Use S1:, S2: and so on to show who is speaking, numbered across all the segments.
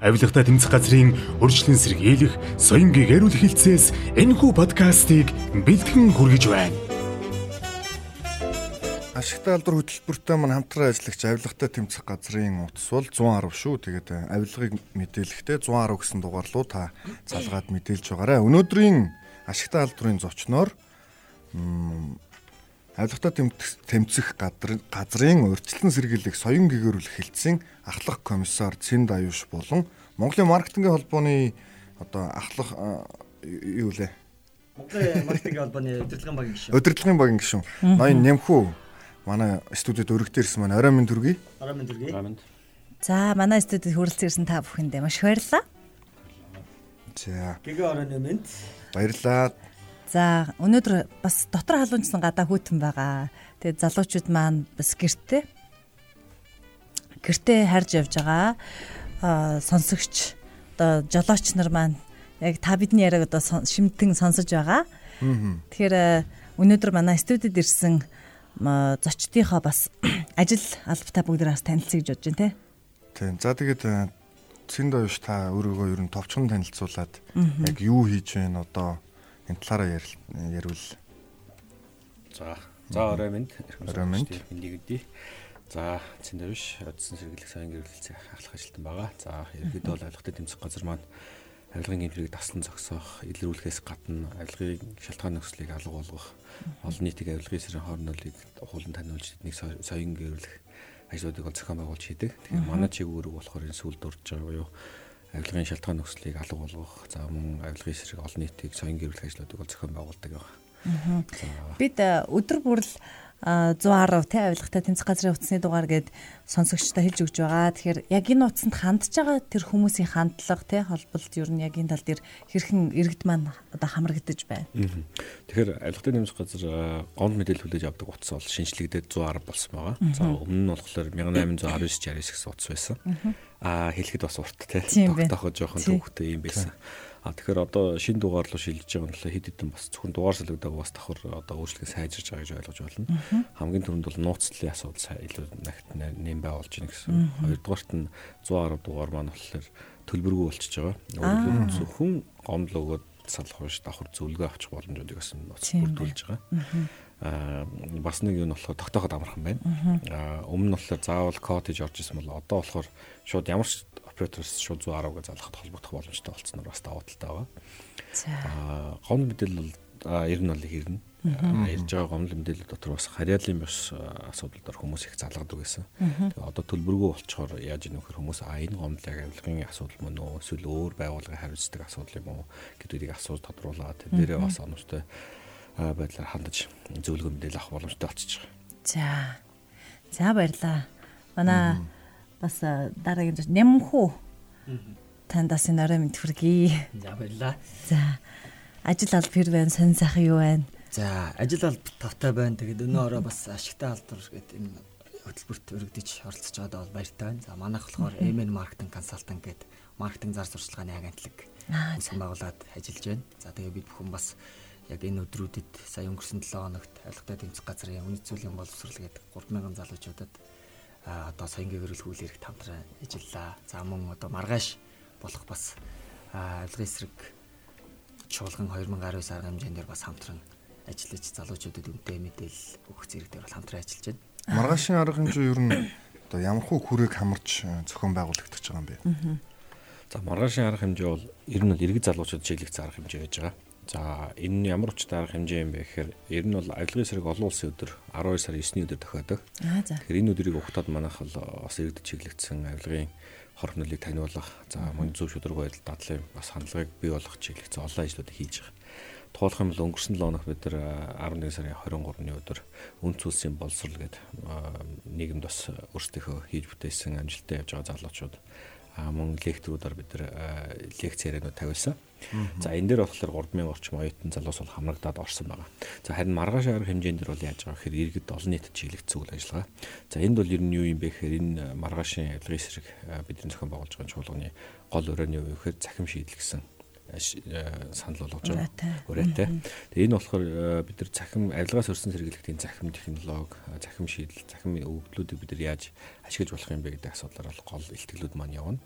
S1: авилгатай тэмцэх газрын урьдчилан сэргийлэх соён гэгэрүүл хилцээс энэхүү подкастыг бэлтгэн хүргэж байна.
S2: Ашигтай алдар хөтөлбөртэй мань хамтран ажиллагч авилгатай тэмцэх газрын утас бол 110 шүү. Тэгээд авилгыг мэдээлэхдээ 110 гэсэн дугаар руу та залгаад мэдээлж байгаарай. Өнөөдрийн ашигтай алдрын зочноор авилгатай тэмцэх газрын урьдчилан сэргийлэх соён гэгэрүүлэх хэлтсийн ахлах комиссар Цэнд Аюуш болон Монголын маркетингийн холбооны одоо ахлах юу лээ
S3: Монголын маркетингийн холбооны удирдлагын багийн гишүүн.
S2: Удирдлагын багийн гишүүн. Ноён Нямхүү манай студид өргөд ирсэн маань орой минь төргий.
S3: Орой минь төргий.
S4: За манай студид хүрэлцэн ирсэн та бүхэндээ маш баярлалаа.
S2: За.
S3: Гэгээ оройны минь.
S2: Баярлалаа.
S4: За өнөөдөр бас дотор халуунчсан гадаа хүйтэн байгаа. Тэгээд залуучууд маань бас гэртээ гэртээ харж явж байгаа. Аа сонсогч одоо жолооч нар маань яг та бидний яриаг одоо шимтэн сонсож байгаа. Тэгэхээр өнөөдөр манай студид ирсэн зочдынхоо бас ажил албатай бүгд бас танилцъя гэж бодож байна те.
S2: Тийм. За тэгээд цэнд оёш та өөрийгөө ер нь товчхон танилцуулаад яг юу хийж байна одоо энэ талаараа ярил.
S5: За. За орой минь.
S2: Орой минь.
S5: Энийг үдий. За цэнд оёш одсон сэргийлэх сайн гэрэлцээ ахлах ажилтан байгаа. За ерөөдөө бол авилгатай тэмцэх газар маань авилгын гэмтрийг таслан зогсоох, илрүүлэхээс гадна авилгын шалтгаан нөхцөлийг алга болгох олон нийтийн авилгын сэрийн хоорондолыг хуулан таниулж тэднийг соён гэрүүлэх ажлуудыг бол зохион байгуулж хийдэг. Тэгэхээр манай чиглэл үүрэг болохоор энэ сүлд дурж байгаа буюу авилгын шалтгаан нөхцөлийг алга болгох, за мөн авилгын сэрэг олон нийтийг соён гэрүүлэх ажлуудыг бол зохион байгуулдаг байна.
S4: Бид өдөр бүрл 110 тий авилгатай тэмцэх газрын утасны дугаар гээд сонсогчтой хэлж өгч байгаа. Тэгэхээр яг энэ утсанд хандж байгаа тэр хүмүүсийн хандлага тий холболт ер нь яг энэ тал дээр хэрхэн иргэд маань одоо хамрагдаж байна.
S5: Тэгэхээр авилгатай тэмцэх газар гомд мэдээлэл хүлээж авдаг утас бол шинжлэгдээд 110 болсон байгаа. За өмнө нь болохоор 1819 69 гэсэн утас байсан. Аа хэлэхэд бас урт тий. Тогтоохоо жоохон төвхтэй юм байсан. А тэгэхээр одоо шинэ дугаар руу шилжиж байгаа нь хэд хэдэн бас зөвхөн дугаар солигдоод бас давхар одоо өөрчлөлт сайжирж байгаа гэж ойлгож байна. Хамгийн түрүүнд бол нууцлалын асуудал илүү нахт нэм байгуулж байна гэсэн. Хоёрдугаарт нь 110 дугаар маань болохоор төлбөргүй болчихж байгаа. Зөвхөн гомдол өгөөд салах биш давхар зөвлөгөө авчих боломжуудыг бас нууц бүрдүүлж байгаа. Аа бас нэг юм болохоор тогтооход амархан байна. Аа өмнө нь болохоор заавал хийж орж исэн бол одоо болохоор шууд ямар ч операторс шууд 110 гэж залхахад холбогдох боломжтой болцсноор бас даваа талтай байгаа. За. Аа гомдол мэдээлэл бол ер нь бол хэрнэ. Ярьж байгаа гомдол мэдээлэл дотор бас харьяалын бус асуудалдаар хүмүүс их залгадаг байсан. Тэгээ одоо төлбөргүй болчоор яаж ийм нөхөр хүмүүс а энэ гомдлыг авилгын асуудал мөн үү эсвэл өөр байгууллагын хариуцдаг асуудал юм уу гэдгийг асууж тодруулаад тэрээрээ бас оновчтой байдлаар хандаж зөвлөгөө мэдээлэл авах боломжтой болчихж байгаа.
S4: За. За баярлаа. Манай бас дараагийн зүйл нямхүү тандаас энэ орой мэд хүргэе.
S3: За баярлаа.
S4: За ажил алба хэр байна? Сонь сайхан юу байна?
S3: За ажил алба тавтай байна. Тэгээд өнөө орой бас ашигтай алдар гэдэг энэ хөтөлбөрт өргөдөж оролцож байгаадаа бол баяртай байна. За манайх болохоор MN маркетинг консалтант гэдэг маркетинг зар сурчлагын агентлаг үүсгэн байгуулад ажиллаж байна. За тэгээд бид бүхэн бас яг энэ өдрүүдэд сая өнгөрсөн 7 хоногт авилгатай тэмцэх газрын үнэт зүйлийн боловсрол гэдэг 3000 залуучуудад одоо соёнгийн гэрэл хүлээрх хамтран ажиллаа. За мөн одоо маргааш болох бас авилгын эсрэг чуулган 2019 арга хэмжээндээр бас хамтран ажиллаж залуучуудад үнэтэй мэдээлэл өгөх зэрэг дээр бол хамтран ажиллаж байна.
S2: Маргаашийн арга хэмжээ ер нь одоо ямархуу хүрээг хамарч зохион байгуулагдаж байгаа юм бэ?
S5: За маргаашийн арга хэмжээ бол ер нь иргэд залуучууд чиглэгдсэн арга хэмжээ байж байгаа. За энэ нь ямар учиртай арга хэмжээ юм бэ гэхээр ер нь бол авилгын сэрэг олон улсын өдөр 12 сарын 9-ний өдөр тохиодог. Тэгэхээр энэ өдрийг ухтаад манайх бол бас иргэд чиглэгдсэн авилгын хор хөнөөлийг таниулах, за мөн зөв шударга байдал дадлын бас хандлагыг бий болгох чиглэгдсэн олон ажлуудыг хийж байгаа. Тухайлх юм бол өнгөрсөн 7 хоног бид нар 11 сарын 23-ны өдөр үн цөлсийн боловсрал гэдэг нийгэмд бас өөрсдийнхөө хийж бүтээсэн амжилттай явж байгаа залуучууд мөн лекторуудаар бид нар лекц ярианууд тавиулсан. За энэ дээр болохоор 3000 орчим оюутан залуус бол хамрагдаад орсон байгаа. За харин маргааш арга хэмжээнд дэр бол яаж байгаа гэхээр иргэд олон нийтэд чиглэгдсэн үйл ажиллагаа. За энд бол ер нь юу юм бэ гэхээр энэ маргаашийн авилгын эсрэг бидний зохион байгуулж байгаа чуулганы гол өрөөний үе гэхээр захим шийдэл гэсэн санал болгож байгаа. Ураатай. Тэгээ энэ болохоор бид нар цахим авилгаас өрсөн сэргийлэгтийн цахим технологи, цахим шийдэл, цахим өвдлүүдийг бид нар яаж ашиглаж болох юм бэ гэдэг асуудлаар бол гол илтгэлүүд маань явна.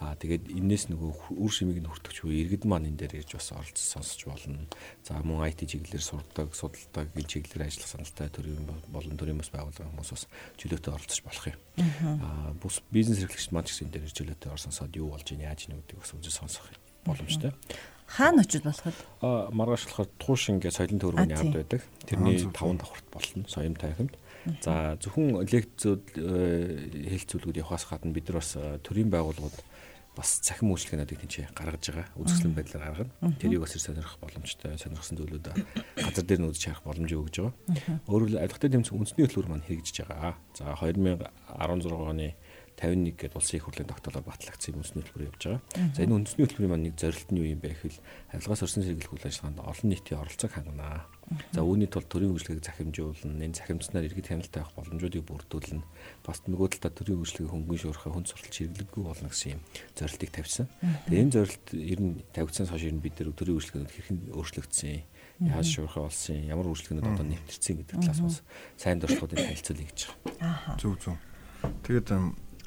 S5: Аа тэгээд энээс нөгөө үр шимийг нь хүртэгч үе иргэд маань энэ дээр ирж бас оролцож сонсож болно. За мөн IT чиглэлээр сурдаг, судалдаг, энэ чиглэлээр ажиллах саналтай төрийн болон төрийн бас байгууллагын хүмүүс бас чөлөөтэй оролцож болох юм. Аа бус бизнес эрхлэгч маань ч гэсэн энэ дээр чөлөөтэй орсонсоод юу болж ийн яаж нэгдэг бас үзэж сонсох боломжтой.
S4: Хаана очиж болох вэ?
S5: Аа маргааш болохоор туушин гэж соёлын төвөргөний авд байдаг. Тэрний 5 давхарт болно. Соём тайхамд. За зөвхөн лекцүүд хэлцүүлгүүд явахаас гадна бид нар бас төрийн байгууллагууд бас цахим үйлчлэгээнүүдийг тийч гаргаж байгаа. Үзэсгэлэн байдлаар гаргана. Тэрийг бас сонирхох боломжтой, сонирхсан зүйлүүд газар дээр нь үзэж харах боломжийг өгж байгаа. Өөрөөр хэлбэл авилгатай тэмцэх үндэсний хөтөлбөр маань хэрэгжиж байгаа. За 2016 оны 51 гээд улсын их хурлын тогтоолоор батлагдсан үндэсний хөтөлбөр явж байгаа. За энэ үндэсний хөтөлбөрийн маань нэг зорилт нь юу юм бэ гэвэл авилгаас өрсөн сэргийлэх үйл ажиллагаанд олон нийтийн оролцоог хангана. За үүний тулд төрийн үйлчлэгийг захимжуулна, энэ захимжснаар иргэд хяналттай авах боломжуудыг бүрдүүлнэ. Бас нөгөө талдаа төрийн үйлчлэгийг хөнгөн шуурхай хүн сурталч хэрэглэггүй болно гэсэн юм зорилтыг тавьсан. Тэгээ энэ зорилт ер нь тавигдсанаас хойш ер нь бид нар төрийн үйлчлэгийг хэрхэн өөрчлөгдсөн яаж шуурхай болсон ямар үйлчлэгнүүд одоо нэвтэрсэн гэдэг талаас бас сайн дуршлагуудын танилцуулъя гэж
S2: байгаа. Зөв зөв. Тэгээд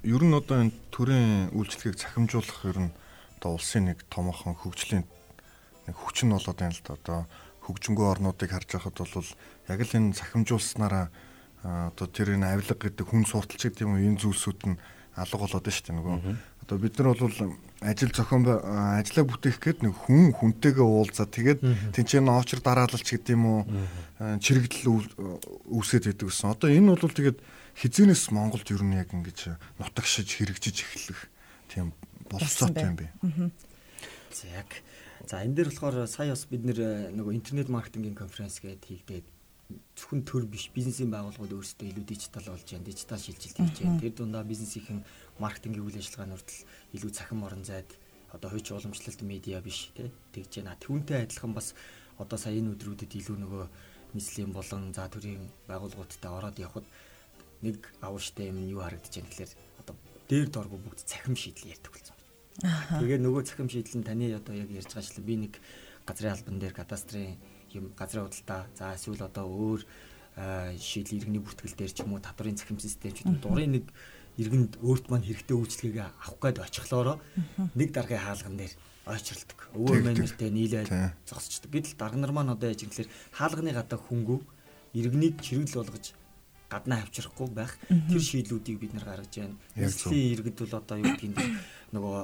S2: ер нь одоо энэ төрийн үйлчлэгийг цахимжуулах ер нь одоо улсын нэг томоохон хөгжлийн нэг хүчин болоод байна л да. Одоо хөгжингөө орнуудыг харж байхад бол яг л энэ цахимжуулснараа одоо тэр энэ авилга гэдэг хүн сурталч гэдэг юм уу энэ зүйлсүүд нь алга болоод байна шүү дээ нөгөө. Одоо бид нар бол ажил зохион ажиллаа бүтээх гээд нэг хүн хүнтэйгээ уулзаа тэгээд тэнцэн очор дараалалч гэдэг юм уу чирэгдэл үүсээд байдаг гэсэн. Одоо энэ бол тэгээд хизэнээс Монголд ер нь яг ингэж нутагшиж хэрэгжиж эхлэх тийм болцоотой юм бэ.
S3: За яг за энэ дээр болохоор сая бас бид нэр нөгөө интернет маркетингийн конференц гээд хийгдээд зөвхөн төр биш бизнесийн байгууллагууд өөрсдөө илүү дижитал болж байна, дижитал шилжилт хийж байна. Тэр дундаа бизнесийн маркетингийн үйл ажиллагааны хүртэл илүү цахим орон зайд одоо хууч уламжлалт медиа биш тий тэгж байна. Түүнтэй адилхан бас одоо сая энэ өдрүүдэд илүү нөгөө нийслэлийн болон за төрийн байгууллагуудтай ороод явхад нэг авууштай юм юу харагдаж байна гэхээр одоо дээр дооргүй бүгд цахим шийдэл ярьдаг болсон. Тэгээд нөгөө цахим шийдэл нь таны одоо яг ярьж байгаа шил би нэг газрын албан дээр кадастрын юм газрын худалдаа за эсвэл одоо өөр шийдэл иргэний бүртгэл дээр ч юм уу татврын цахим систем ч гэдэг дурын нэг иргэнд өөрт маань хэрэгтэй үйлчлэгээ авах гээд очихлоороо нэг даргын хаалган дээр ойчралдаг. Өвөө мэнэртэй нийлээд зогсчдаг. Гэтэл дарга нар маань одоо яаж юм гэхээр хаалганы гадаа хөнгөө иргэнийг чирэгл болгож гаднаа авчрахгүй байх тэр шийдлүүдийг бид нар гаргаж байна. Нийслэлийн иргэд бол одоо юу гэдгийг нөгөө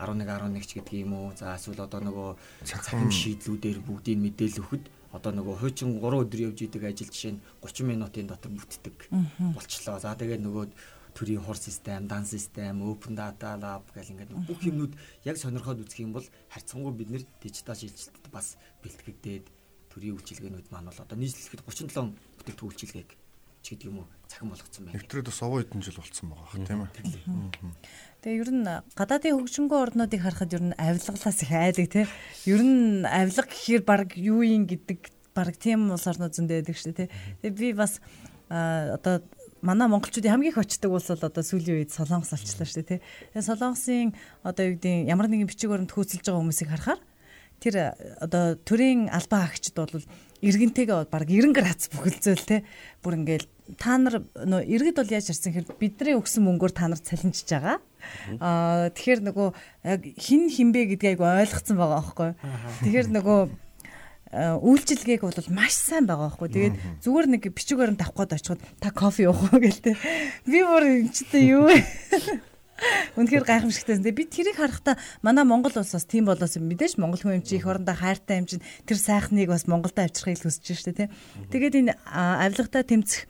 S3: 11 11 ч гэдэг юм уу. За эсвэл одоо нөгөө цахим шийдлүүдээр бүгдийг мэдээлэл өгөхөд одоо нөгөө хуучин 3 өдөр явж идэг ажил жишээ нь 30 минутын дотор бүтдэг болчлоо. За тэгээд нөгөө төрийн хур систем, дан систем, open data lab гэл ингээд бүх юмнууд яг сонирхоод үзэх юм бол харьцангуй бид нэр дижитал шилжилтэд бас бэлтгэгдээд төрийн үйлчилгээнүүд маань бол одоо нийслэхэд 37 бүтээгдэхүүн үйлчилгээг ч гэдэг юм уу цахим болгоцсон байна.
S2: Нэвтрээд бас овоо хэдэн жил болцсон байгаа хаа тийм ээ.
S4: Тэгээ ер нь гадаадын хөгжингөө орнуудыг харахад ер нь авилгалаас их айдаг тийм. Ер нь авилга гэхээр баг юу юм гэдэг баг тийм улс орнууд зөндөө байдаг шүү дээ тийм. Тэгээ би бас одоо манай монголчуудын хамгийн их очдог улс бол одоо сүүлийн үед Солонгос болчихлоо шүү дээ тий. Тэгээ Солонгосын одоо юу гэдэг ямар нэгэн бичиг баримт хөөцөлж байгаа хүмүүсийг харахаар тэр одоо төрийн албан агчид бол иргэнтэйгээ баг 90 градус бүхэлзөөл те бүр ингээл та нар нөө иргэд бол яаж харсан хэр бидний өгсөн мөнгөөр та нар цалинжиж байгаа. Аа тэгэхээр нөгөө яг хин хинбэ гэдгийг ойлгоцсон байгаа байхгүй. Тэгэхээр нөгөө үйлчлэгээг бол маш сайн байгаа байхгүй. Тэгээд зүгээр нэг бичиг баримт авах гээд очиход та кофе уух уу гэлтэй. Би бүр энэ ч юу вэ? Үнэхээр гайхамшигтай. Би тэрийг харахтаа манай Монгол улс бас тийм болоос юм мэдээж Монгол хүн юм чи их орондоо хайртай юм чинь тэр сайхныг бас Монголдо авчрахыг хүсэж штэ тий. Тэгээд энэ авилгатай тэмцэх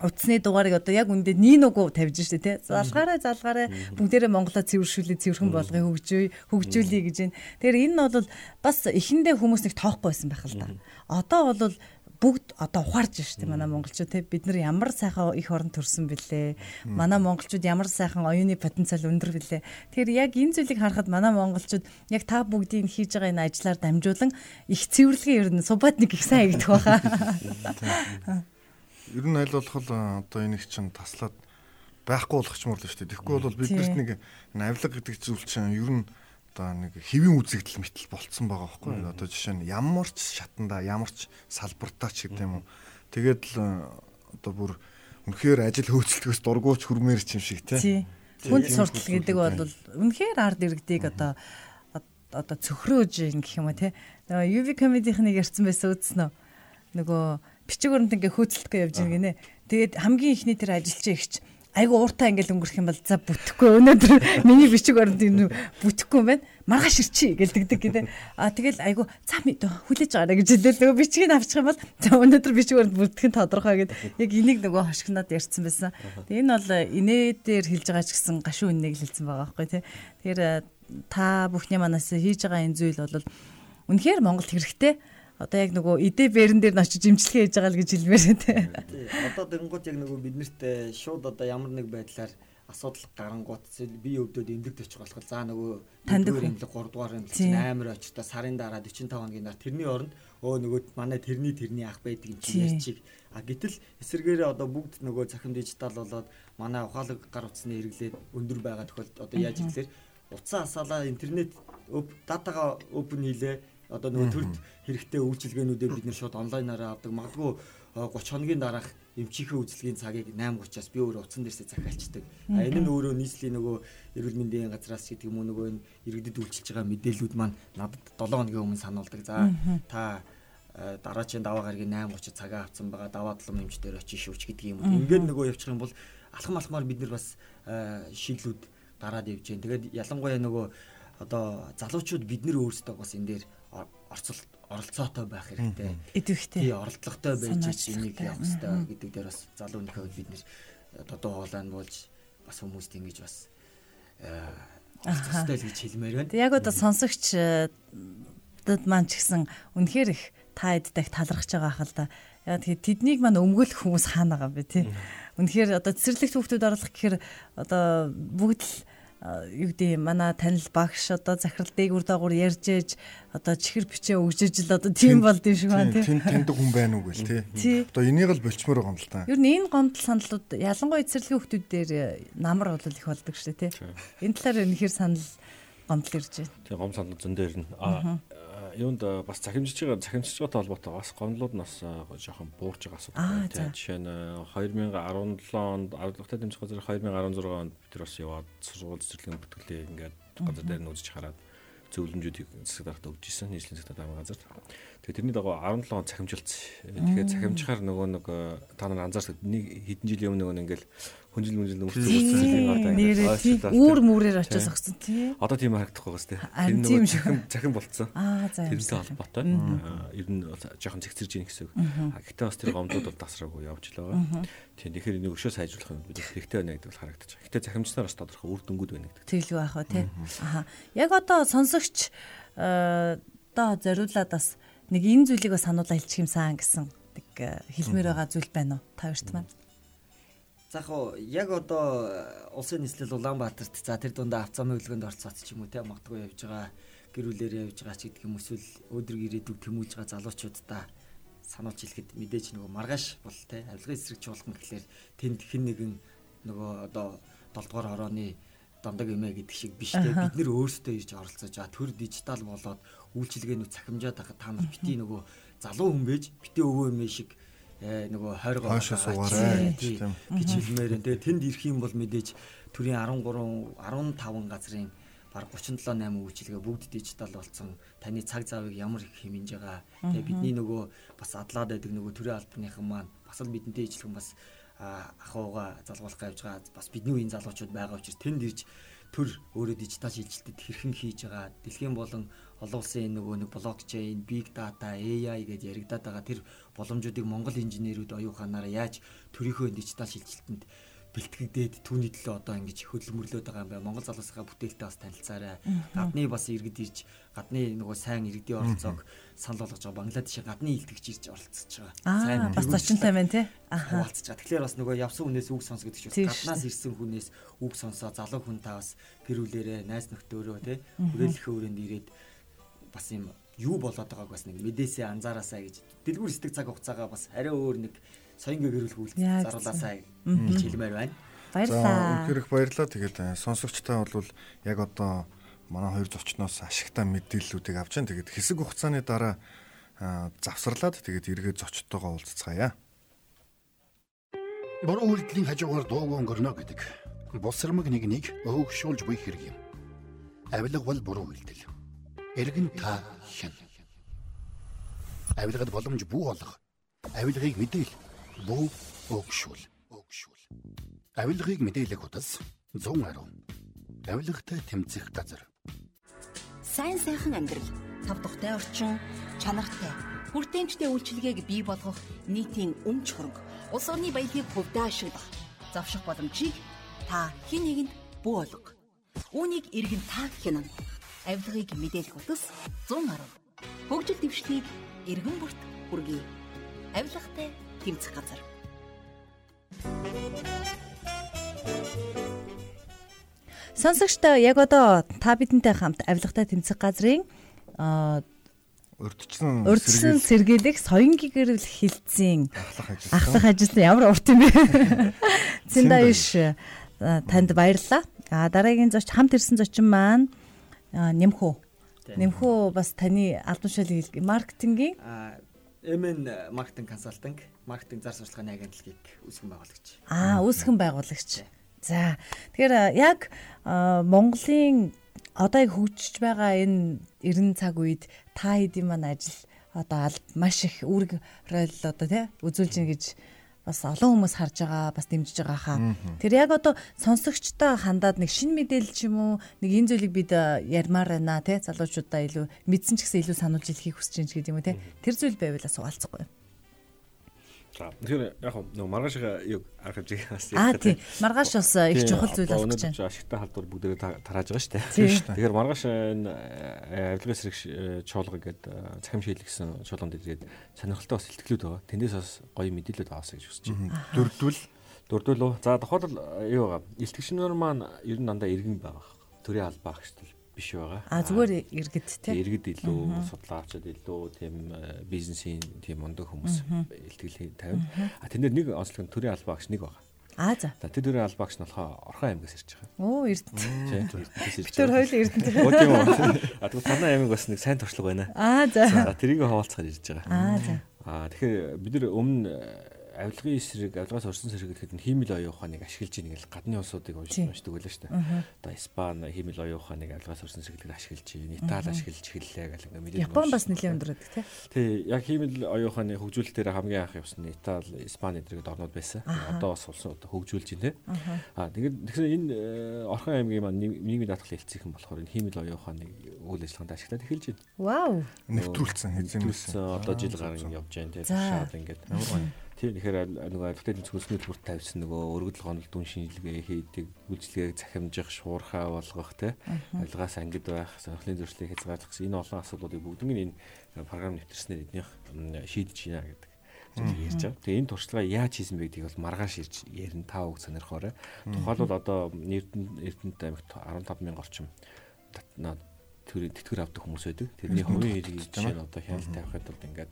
S4: утасны дугаарыг одоо яг үндэ нин угу тавьж штэ тий. Залгаараа залгаараа бүгдээрээ Монголоо цэвэршүүлээ цэвэрхэн болгоё хөгжөөе хөгжүүлье гэж байна. Тэгэхээр энэ нь бол бас эхэндээ хүмүүс нэг тоохгүй байсан байх л да. Одоо бол бүгд одоо ухаарж штэ манай монголчууд те. Бид нар ямар сайхан их орон төрсөн бэлээ? Манай монголчууд ямар сайхан оюуны потенциал өндөр бэлээ? Тэгэхээр яг энэ зүйлийг харахад манай монголчууд яг та бүгдийг хийж байгаа энэ ажлаар дамжуулан их цэвэрлэгээ ер нь субатник их сайн хийгдэх баха.
S2: Ер нь аль болох одоо энийг чинь таслаад байхгүй болгох ч мөрлөө шүү дээ. Тэгэхгүй бол биднэрт нэг навлаг гэдэг зүйл чинь ер нь одоо нэг хэвийн үзэгдэл мэтэл болцсон байгаа байхгүй юу? Одоо жишээ нь ямар ч шатанда, ямар ч салбартаа ч гэдэг юм уу. Тэгээд л одоо бүр үнэхээр ажил хөөцөлтгөөс дургуйч хүрмээр ч юм шиг тий.
S4: Хүнд суртал гэдэг бол үнэхээр ард иргэдийг одоо одоо цөхрөөж ин гэх юм уу тий. Нөгөө UV comedy-ийн ярьсан байсан үзнэ. Нөгөө бичиг баримт ингээ хөөцөлтгөө явж байгаа гинэ. Тэгээд хамгийн ихний тэр ажилч ихч айгу ууртаа ингээл өнгөрөх юм бол за бүтэхгүй өнөөдөр миний бичиг баримт юм бүтэхгүй юм байна. Маргааш ирчи гэлдэгдэг гэдэг. А тэгэл айгу за хүлээж аваарай гэж хэлээ. Нөгөө бичгийг авчих юм бол за өнөөдөр бичиг бүтэх нь тодорхой гэд яг энийг нөгөө хошигноод ярьсан байсан. Тэгээ энэ бол инээ дээр хэлж байгаа ч гэсэн гашуун үннийг хэлсэн байгаа байхгүй тий. Тэгэхээр та бүхний манаас хийж байгаа энэ зүйл бол үнэхээр Монголд хэрэгтэй одоо яг нөгөө идэ бэрэн дээр очиж имчилгээ хийж байгаа л гэж хэлмээр
S3: байна тий. Одоо дэнгууд яг нөгөө биднэрт шууд одоо ямар нэг байдлаар асуудал гарангууд би өвдөд эмнэлэгт очих болох за нөгөө
S4: таньдаг
S3: эмнэлэг 3 дугаар эмнэлэг амар очтой. Сарын дараа 45 хоногийн дараа тэрний оронд өө нөгөө манай тэрний тэрний ах байдаг юм чи ярьчиг а гэтэл эсэргээрээ одоо бүгд нөгөө цахим дижитал болоод манай ухаалаг гар утасны хэрэглээд өндөр байгаа тохиолдолд одоо яаж ихээр утсаа асаалаа интернет датагаа open хийлээ одоо нөгөө төрд хэрэгтэй үйлчилгээнүүдээ бид нэр шууд онлайнаараа авдаг. Магадгүй 30 хоногийн дараах эмчийнхээ үйлчилгээний цагийг 8:30-аас би өөрөө утсан дээрсээ захиалцдаг. А энэ нь өөрөө нийслэлийн нөгөө эрүүл мэндийн газраас гэдэг юм уу нөгөө энэ иргэдэд үйлчилж байгаа мэдээллүүд маань надад 7 хоногийн өмнө сануулдаг. За та дараачийн даваа гарагийн 8:30 цагаа авсан байгаа даваа толом эмч дээр очиж шүүч гэдэг юм. Ингээд нөгөө явчих юм бол алхам алхмаар бид нар бас шиглүүд гараад явж जैन. Тэгээд ялангуяа нөгөө одоо залуучууд бид нар өөрсдөө бас энэ дээр оролцоотой байх хэрэгтэй.
S4: Идэвхтэй.
S3: Тий, оролдлоготой байж энийг явах хэрэгтэй гэдэг дээр бас залуу нөхөд бид нэр додоо хоолойн болж бас хүмүүст ингэж бас оролцохтой л гэж хэлмээр байна.
S4: Яг одоо сонсогч дад маань ч гэсэн үнэхээр их та эддэг талархаж байгаа хэл та. Яг тэгээд тэднийг маань өмгөөлөх хүмүүс хаана байгаа бэ тий. Үнэхээр одоо цэцэрлэгт хүүхдүүд оруулах гэхээр одоо бүгд л юу гэдэг манай танил багш одоо захирал дээгүр дагуур ярьж ээж одоо чихэр бичээ өгжөж л одоо тийм болд юм шиг байна
S2: тийм тэндэг хүн байна уу гэл тий. Одоо энийг л болчмоор байгаа юм л та.
S4: Ер нь энэ гомдол саналууд ялангуяа эцэрлэгийн хүмүүс дээр намар бол их болдог шүү дээ тий. Энэ талаар үнэхээр санал гомдол ирж байна.
S5: Тий гом санал зөн дээр нь юунд бас захимжиж байгаа захимжижгаатай холбоотой бас гомдлууд нь бас жоохон буурж байгаа асуудал тийм жишээ нь 2017 онд ардлагтай дэмжих газар 2016 онд бид нар бас яваад сургууль цэцэрлэгийн бүтгэлээ ингээд газар дээр нь үзэж хараад зөвлөмжүүдийг засаг дарагт өгч исэн нийслэлийн засаг даргын газар. Тэгээ тэрний дагуу 17 он цахимжилсан. Тэгэхээр цахимжихаар нөгөө нэг та нар анзаарсан нэг хэдэн жилийн өмнө нөгөө ингээл хүнжил мүнжил
S4: нөхцөл үүр мүрээр очиж огцсон тий.
S5: Одоо тийм харагдах байгаас тий. Тэр нөгөө захин захин болцсон. Тэрнтэй холбоотой. Ер нь жоохон зэгцэрж ийн гэсэн үг. Гэхдээ бас тэр гомдууд бол тасраагүй явж л байгаа. Тийм тэгэхээр энийг өшөө сайжруулах юм бид хэрэгтэй байна гэдэг бол харагдаж байгаа. Гэхдээ захимжнаар бас тодорхой үр дүнгууд байна гэдэг.
S4: Тэглүү байх ба тий. Аха. Яг одоо сонсогч одоо зориулаад бас нэг энэ зүйлийг бас сануулаа хэлчих юмсан гэсэн хэлмээр байгаа зүйл байна уу? Та хоёрт маань.
S3: За яг яг одоо э, улсын нийслэл Улаанбаатарт за тэр дундаа авцаамын хөлгөнд орцооц ч юм уу те магадгүй явж байгаа гэрүүлээрээ явж байгаа ч гэдэг юм эсвэл өдөр ирээдүг тэмүүлж байгаа залуучуудаа сануулж хэлэхэд мэдээж нөгөө маргааш бол те авилгын эсрэг чуулган гэхлээр тэнд хэн нэгэн нөгөө одоо 7 дугаар хорооны дамдаг эмээ гэдэг шиг биш те бид нэр өөрсдөө ирж оролцож байгаа төр дижитал болоод үйлчилгээнүүд цахимжаад байгаа та нар бити нөгөө залуу хүн байж бити өвөө эмээ шиг Э, нөгөө хойргоо
S2: суугаарай
S3: гэж хэлмээр. Тэгээ тэнд ирэх юм бол мэдээж төрийн 13 15 газрын баг 37 8 үйлчилгээ бүгд дижитал болсон. Таны цаг завыг ямар их хэмнэж байгаа. Тэгээ бидний нөгөө бас адлаад байдаг нөгөө төрийн албаныхан маань бас л бидэнтэй ижилхэн бас ахууга залгуулах гэж байгаа. Бас бидний үеийн залуучууд байгаа учраас тэнд ирж төр өөрөө дижитал шилжилтэд хэрхэн хийж байгаа. Дэлхийн болон олон улсын нөгөө нэг блокчейн, big data, AI гэж яригадаад байгаа тэр боломжуудыг Монгол инженерүүд оюуханаараа яаж төрийнхөө дижитал шилжилтэнд бэлтгэгдээд түүний төлөө одоо ингэж хөдөлмөрлөд байгаа юм байна. Монгол залуусынхаа бүтээлтэй бас танилцаарай. Гадны бас иргэд ирж гадны нөгөө сайн иргэдийн оролцоог санал болгож байгаа. Бангладешийн гадны илтгэгч ирж оролцож байгаа.
S4: Сайн бас зочинтой байна тий.
S3: Аха. Хуваалцаж байгаа. Тэгэхээр бас нөгөө явсан хүнээс үг сонс гэдэг чинь гаднаас ирсэн хүнээс үг сонсоо залуу хүн та бас гэр бүлэрээ найз нөхдөөрөө тий хүрээлэхээ өрөөнд ирээд бас юм юу болоод байгааг бас нэг мэдээсээ анзаараасаа гэж дэлгүүр стэг цаг хугацаагаа бас арай өөр нэг соёнгийн гэрүүлэх үйлдэл заруулаасаа гэж хэлмээр байна.
S4: Баярлалаа.
S2: Үнэхээр их баярлалаа. Тэгээд э, сонсогчтой бол яг одоо манай хоёр зочноос ашигтай мэдээллүүдийг авч जैन. Тэгээд хэсэг хугацааны дараа завсарлаад тэгээд эргээд зочдтойгоо уулзцгаая.
S6: Буруу үйлдэлийн хажуугаар дууг өнгөрнө гэдэг. Бусрамг нэгнийг өөгшүүлж буй хэрэг юм. Авилга бол буруу үйлдэл. Эргэн та хэн. Авилгад боломж бүү олох. Авилгыг мэдээл. Бүү өөгшүүл. Өөгшүүл. Авилгыг мэдээлэх утас 110. Авилгатай тэмцэх газар.
S7: Сайн сайхан амьдрал, тав тухтай орчин, чанартай, хүртээмжтэй үйлчилгээг бий болгох нийтийн өмч хөрөнгө, улс орны баялагийг хөвдөө ашиглах, завших боломжийг та хэн нэгэнд бүү олго. Үүнийг иргэн та хянана. Авилгыг мэдээлэх утас 110. Хөгжил дэвшлиг иргэн бүрт хүргэе. Авилгатай тэмцэх газар.
S4: Сонсогчдоо яг одоо та бидэнтэй хамт авилгатай тэмцэх газрын
S2: урдчсан
S4: урдчсан сэргийлэх соён гэрэл хилцэн ахлах ажилтан ямар урт юм бэ? Цэндаюш танд баярлалаа. А дараагийн зоч хамт ирсэн зочин маань нэмхүү. Нэмхүү бас таны албан шалыг маркетингийн
S3: MN маркетинг консалтинг, маркетинг зар сурталчилгааны агентлагийг үүсгэн байгуулагч.
S4: Аа, үүсгэн байгуулагч. За. Тэгэхээр яг Монголын одоо яг хөгжиж байгаа энэ 90 цаг үед та хэдийн маань ажил одоо маш их үүрэг ройл одоо тий үзүүлж гин гэж бас олон хүмүүс харж байгаа бас дэмжиж байгаа хаа. Тэр яг одоо сонсогчтой хандаад нэг шин мэдээлэл ч юм уу нэг энэ зүйлийг бид ярмаар байна тий залуучуудаа илүү мэдсэн ч гэсэн илүү сануулж хэлхийг хүсэж байна гэдэг юм уу тий. Тэр зүйл байвал суулцахгүй.
S5: За тэгэхээр яг нэг маргааш юу арга хэмжээг бас
S4: Аа тийм. Маргааш бас их чухал зүйл болж
S5: байна. Өнөөдөр ашигтай халдвар бүгдээ тарааж байгаа шүү дээ. Тэгэхээр маргааш энэ э, авилгын сэрэг э, чуулга гэдэг э, цахим шийлгсэн чуулганд ирээд сонирхолтой бас илтгэлүүд байгаа. Тэндээс бас гоё мэдээлэлүүд аваасаа гэж хүсэж байна.
S2: Дөрдвөл
S5: дөрдвөл үү. За тухайлбал юу байгаа. Илтгэгчнөр маань ер нь дандаа иргэн байгаа. Төрийн албаа агчтал биш байгаа.
S4: А зүгээр иргэд те.
S5: Иргэд илүү судлаачид илүү тийм э, бизнесийн тийм мундаг хүмүүс илтгэл тавина. А тэн дээр нэг онцлог нь төрийн албаагч нэг байгаа.
S4: А за.
S5: За тэр төрийн албаагч нь болохоор Орхон аймгаас ирж байгаа.
S4: Оо Эрдэнэт.
S5: Эрдэнэс ирж байгаа.
S4: Тэр хоёул Эрдэнэт.
S5: Оо тийм үү. А тэгвэл танай аймаг бас нэг сайн туршлага байна.
S4: А за.
S5: За тэрийг хаваалцахаар ирж байгаа.
S4: А за.
S5: А тэгэхээр бид нар өмнө авилгын эсрэг авилгаас орсон сэрэг гэхэд нь хиймэл оюун ухааныг ашиглаж ийн гэл гадны улсуудыг уншдаг байлаа шүү дээ. Одоо Испани хиймэл оюун ухааныг авилгаас орсон сэргэлээр ашиглаж ийн, Итали ашиглаж эхэллээ гэл ингээ
S4: мэдээ. Япон бас нэлээд өндөр байдаг тий.
S5: Тий, яг хиймэл оюун ухааны хөгжүүлэлт дээр хамгийн анх явсан нь Итали, Испани зэрэг орнууд байсан. Одоо бас улсын одоо хөгжүүлж ийн тий. Аа тэгээд тэгсэн энэ э, Орхон аймгийн маань нийгмийн даатгал хэлцээхэн болохоор энэ хиймэл оюун ухааныг үйл ажиллагаанд ашиглаад эхэлж байна.
S4: Вау.
S2: Нэвтрүүлсэн
S5: хэзээ одоо жил гарan явж байна тий. Шаад ингээд. Тийм тэгэхээр нөгөө альфтын зөвснүүд бүрт тавьсан нөгөө өргөдөл гонол дүн шинжилгээ хийдэг, үйлчлэгийг захимжих, шуурхаа болгох тий авилгаас ангид байх, сонирхлын зөрчлийг хязгаарлах гэсэн энэ олон асуудлуудыг бүгднийг энэ програм нэвтэрснээр эднийх шийдэж байна гэдэг. Зүйл ярьж байгаа. Тэгээ энэ туршлагаа яаж хийсэн бэ гэдгийг бол маргааш ирж ярина таа үг сонирхоорой. Тухайлбал одоо Эрдэнэт аймагт 15 мянга орчим. Төр тэтгэр авдаг хүмүүс байдаг. Тэрний хувийн хэргийг жишээ нь одоо хяналт тавихад бол ингээд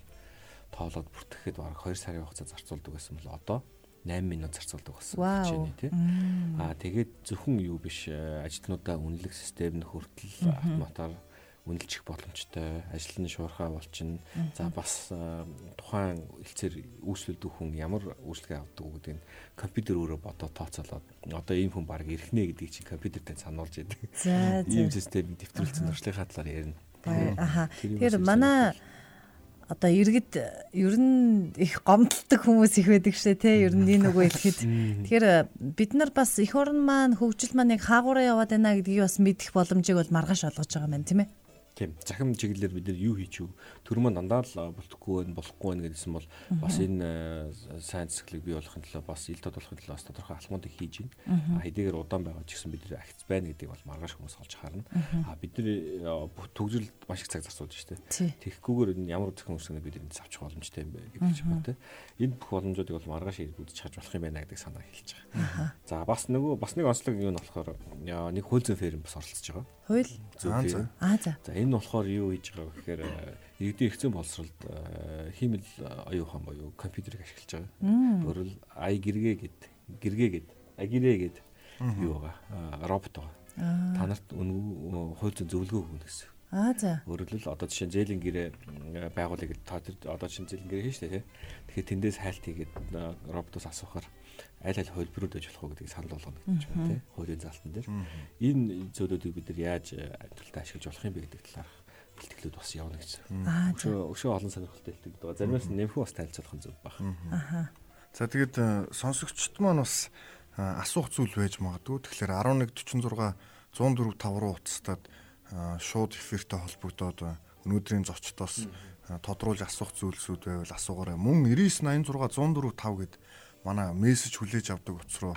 S5: тоолоод бүртгэхэд бараг 2 сарын хугацаа зарцуулдаг гэсэн бол одоо 8 минут зарцуулдаг болсон гэж байна тий. Аа тэгээд зөвхөн юу биш э, ажилтнуудаа үнэлэх систем нь хүртэл автоматар үнэлчих боломжтой ажил нь шуурхаа болчихно. За бас э, тухайн хэлцээр үйлчлүүлдэг хүн ямар үйлчлэгээ авдаг уу гэдгийг компьютер өөрөө бодоод тооцоолоод одоо ийм хүн баг ирхнэ гэдгийг чи компьютертэй сануулж яадаг. Ийм системийг дэвтрүүлсэн туршлагын талаар ярина.
S4: Аха. Тэгэхээр манай одоо иргэд ер нь их гомдолдог хүмүүс их байдаг шээ те ер нь энэ нөгөө хэлэхэд. Тэгэхээр бид нар бас эх орн маань хөгжил маань яг хаагаараа яваад байна гэдгийг бас мэдэх боломжийг бол маргааш олгож байгаа юм тийм ээ.
S5: Тийм. Захим чиглэлээр бид нар юу хийж юу төр маань дандаа л болтгүй байх болохгүй байх гэдсэн бол бас энэ сайн цэцгэлийг бий болохын тулд бас ил тод болохын тулд бас тодорхой алхмуудыг хийж байна. Хэдийгээр удаан байгаа ч гэсэн бид нар агц байна гэдгийг бол маргааш хүмүүс олж харна. А бид нар төгжрөл маш их цаг зарцуулж штэ. Тэгэхгүйгээр энэ ямар захим үсгэнэ бид энд авчих боломжтой юм бэ гэдэг ч юм те. Энэ бүх боломжуудыг бол маргааш үзэж чаж болох юм байна гэдэг санаа хэлж байгаа. За бас нөгөө бас нэг онцлог юу нь болохоор нэг хөл зүйн ферм бас оролцож байгаа.
S4: Хууль.
S5: Аа за. За энэ болохоор юу хийж байгаа гэхээр иргэдийн хэрэгцээ боловсролд хиймэл оюухан боيو компьютерийг ашиглаж байгаа. Өөрөөр ай гэргээ гэд гэргээ гэд агирээ гэд юу байгаа робот байгаа. та нарт үнгүй хууль зүйн зөвлөгөө өгнө гэсэн.
S4: Аа за.
S5: Өөрөлдөл одоо жишээ нь зээлийн гэрээ байгуулыг та тэр одоо жишээ зээлийн гэрээ хийн штэ тий. Тэгэхээр тэндээс хайлт хийгээд роботоос асуухаар аль аль хөлбөрүүд аж болох уу гэдгийг санал болгоно гэж байна тий. Хуулийн залтан дээр. Энэ зөвлөдүүдийг бид нар яаж амжилттай ашиглаж болох юм бэ гэдэг талаар бэлтгэлүүд бас явна.
S4: Аа
S5: өшөө өшөө олон сонирхолтой бэлтгэдэг байгаа. Заримаас нэмхүү бас танилцуулах нь зөв баг.
S4: Аха.
S2: За тэгээд сонсогчд маань бас асуух зүйл байж магадгүй. Тэгэхээр 1146 104 5 руу утастаад шууд эфиртэй холбогдоод өнөөдрийн зочдоос тодруулж асуух зүйлсүүд байвал асуугаарай. Мөн 9986 104 5 гэд манай мессеж хүлээж авдаг утас руу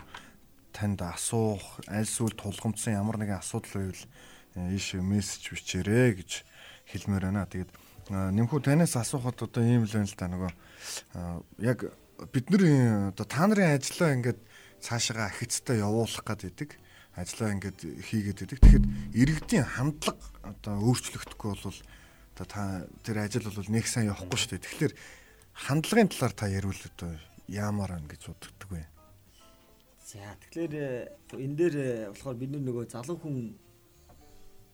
S2: танд асуух, аль эсвэл тулгамдсан ямар нэгэн асуудал байвал ийш мессеж бичээрэй гэж хэлмээр байна. Тэгээд нэмхүү танаас асуухад одоо ийм л байна л да нөгөө яг бидний одоо та нарын ажлаа ингээд цаашаа ахицтай явуулах гэдэг ажлаа ингээд хийгээд идэг. Тэгэхэд иргэдийн хандлага одоо өөрчлөгдөхгүй бол одоо та тэр ажил бол нэг сайн явахгүй шүү дээ. Тэгэхээр хандлагын талаар та ярил одоо яамаар байна гэж боддог вэ?
S3: За тэгэхээр э, энэ дээр э, болохоор бид нөгөө залуу хүн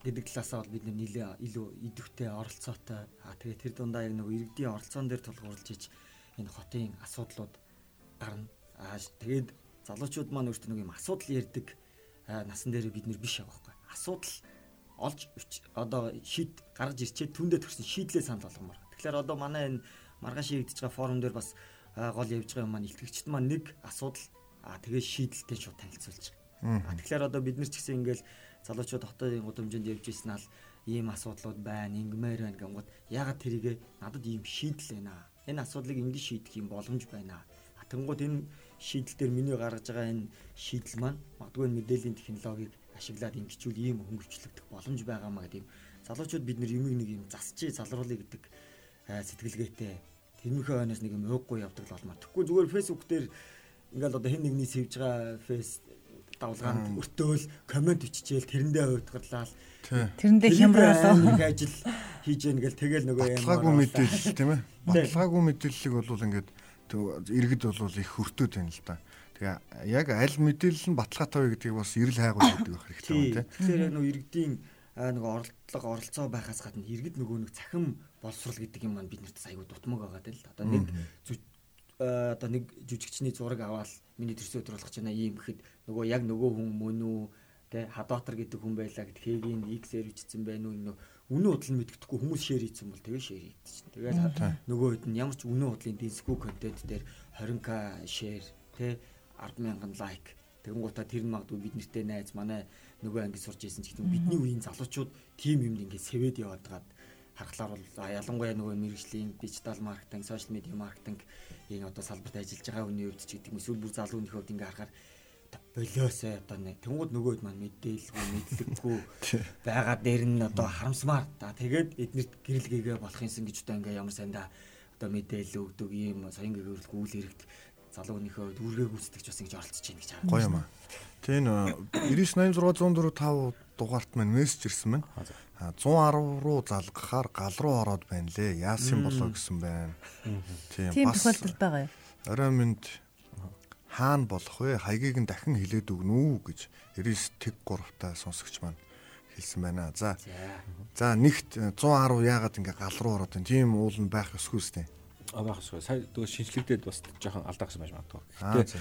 S3: гэдэг талаасаа бол бид нэлээ илүү идэвхтэй оролцоотой. А тэгээ тэр дундаа яг нөгөө иргэдийн оролцоон дээр тулгуурлаж иж энэ хотын асуудлууд гарна. А тэгээд залуучууд маань өөртөө нэг юм асуудал ярьдаг насан дээр бид нэр биш байхгүй. Асуудал олж одоо шийд гаргаж ирчээ түндэ төрсэн шийдлээ санал болгомоор. Тэгэхээр одоо манай энэ маргааш хийгдэж байгаа форум дээр бас гол явж байгаа юм маань илтгэгчд маань нэг асуудал аа тэгээ шийдэлтэй шууд танилцуулж байгаа. Тэгэхээр одоо бид нар ч гэсэн ингээл залуучууд хотын гудамжинд явж ирсэн ал ийм асуудлууд байна, ингэмээр байна гэнгүүт ягаад тэрийг надад ийм шийдэл байна. Энэ асуудлыг ингэ шийдэх юм боломж байна. Тэнгууд энэ шийдэл дээр миний гаргаж байгаа энэ шийдэл маань магадгүй мэдээллийн технологиг ашиглаад ингэчүүл ийм хөнгөвчлөгдөх боломж байгаа маа гэдэг юм. Залуучууд бид нар юмыг нэг юм засчи залруулъя гэдэг сэтгэлгээтэй тэрнийхээ хойноос нэг юм ууггүй явдаг л болмаар. Тэгэхгүй зүгээр фэйсбુક дээр ингээл одоо хэн нэгний сэвж байгаа фэйс давлгаанд өртөөл комент биччихээл тэрэндээ хувьдгарлаа
S4: тэрэндээ хямраалаа
S3: нэг ажил хийж яаг ингээл тэгэл нөгөө
S2: юм баталгаагүй мэдээлэл тийм ээ? Баталгаагүй мэдээллийг бол ингээд иргэд бол их хөртөөд байна л да. Тэгээ яг аль мэдээлэл нь баталгаатай вэ гэдгийг бас эрэл хайгуул гэдэг байх хэрэгтэй байна тийм.
S3: Тэгэхээр яг нөгөө иргэдийн нөгөө оролдлого оролцоо байхаас гадна иргэд нөгөө нэг цахим боловсрал гэдэг юм маань биднэрт аягүй дутмаг байгаа даа л. Одоо нэг одоо нэг жүжигчний зураг аваад миний төрсөн өдөр болгож байна ийм гэхэд нөгөө яг нөгөө хүн мөн үү тэ хадоотор гэдэг хүн байлаа гэд хэгийн X-ээр бичсэн байх уу үнэн удал мэддэхгүй хүмүүс шеэр хийсэн бол тэгээ шеэр хийдэж чинь. Тэгэл нөгөө хэд нь ямар ч үнэн удлын диску контент дээр 20к шеэр тэ 100000 лайк тэгэнгუuta тэр нь магадгүй бид нартэй найз манай нөгөө анги сурж исэн ч гэдэг бидний үеийн залуучууд тим юмд ингээд сэвэд яваад гаад харахаар бол ялангуяа нөгөө мэрэгжлийн дижитал маркетинг, сошиал медиа маркетинг энэ одоо салбарт ажиллаж байгаа хүний хувьд ч гэдэг юм эсвэл бүр залууны хувьд ингээд харахаар болоосоо одоо нэг тэнгууд нөгөөд маань мэдээлгүй мэдлэггүй байгаа дээр нь одоо харамсмаар да тэгээд эднэрт гэрэлгээгээ болох юмсан гэж одоо ингээ ямар сайн да одоо мэдээлэл өгдөг юм соён гэгөөрөлт үйл хэрэгт залууныхөө дүүргээ гүйцэтгэж бас ингэж оролцож байна гэж харагдав.
S2: Гоё юм аа. Тэн 98604 дугаарт маань мессеж ирсэн байна. 110 руу залгахаар гал руу ороод байна лээ. Яасан болоо гэсэн байна.
S4: Тийм бас тохиолдол байгаа юу?
S2: Орой минь хаана болох вэ? Хаягийг нь дахин хилээд өгнө үү гэж 99 тэг 3 та сонсогч маань хэлсэн байна. За. За нэгт 110 яагаад ингээ гал руу ороод байна? Тийм уул нь байх ёсгүй сте.
S5: А байх ёсгүй. Сая нөгөө шинжлэгдээд бас жоохон алдаа гэсэн байж магадгүй. Гэтэ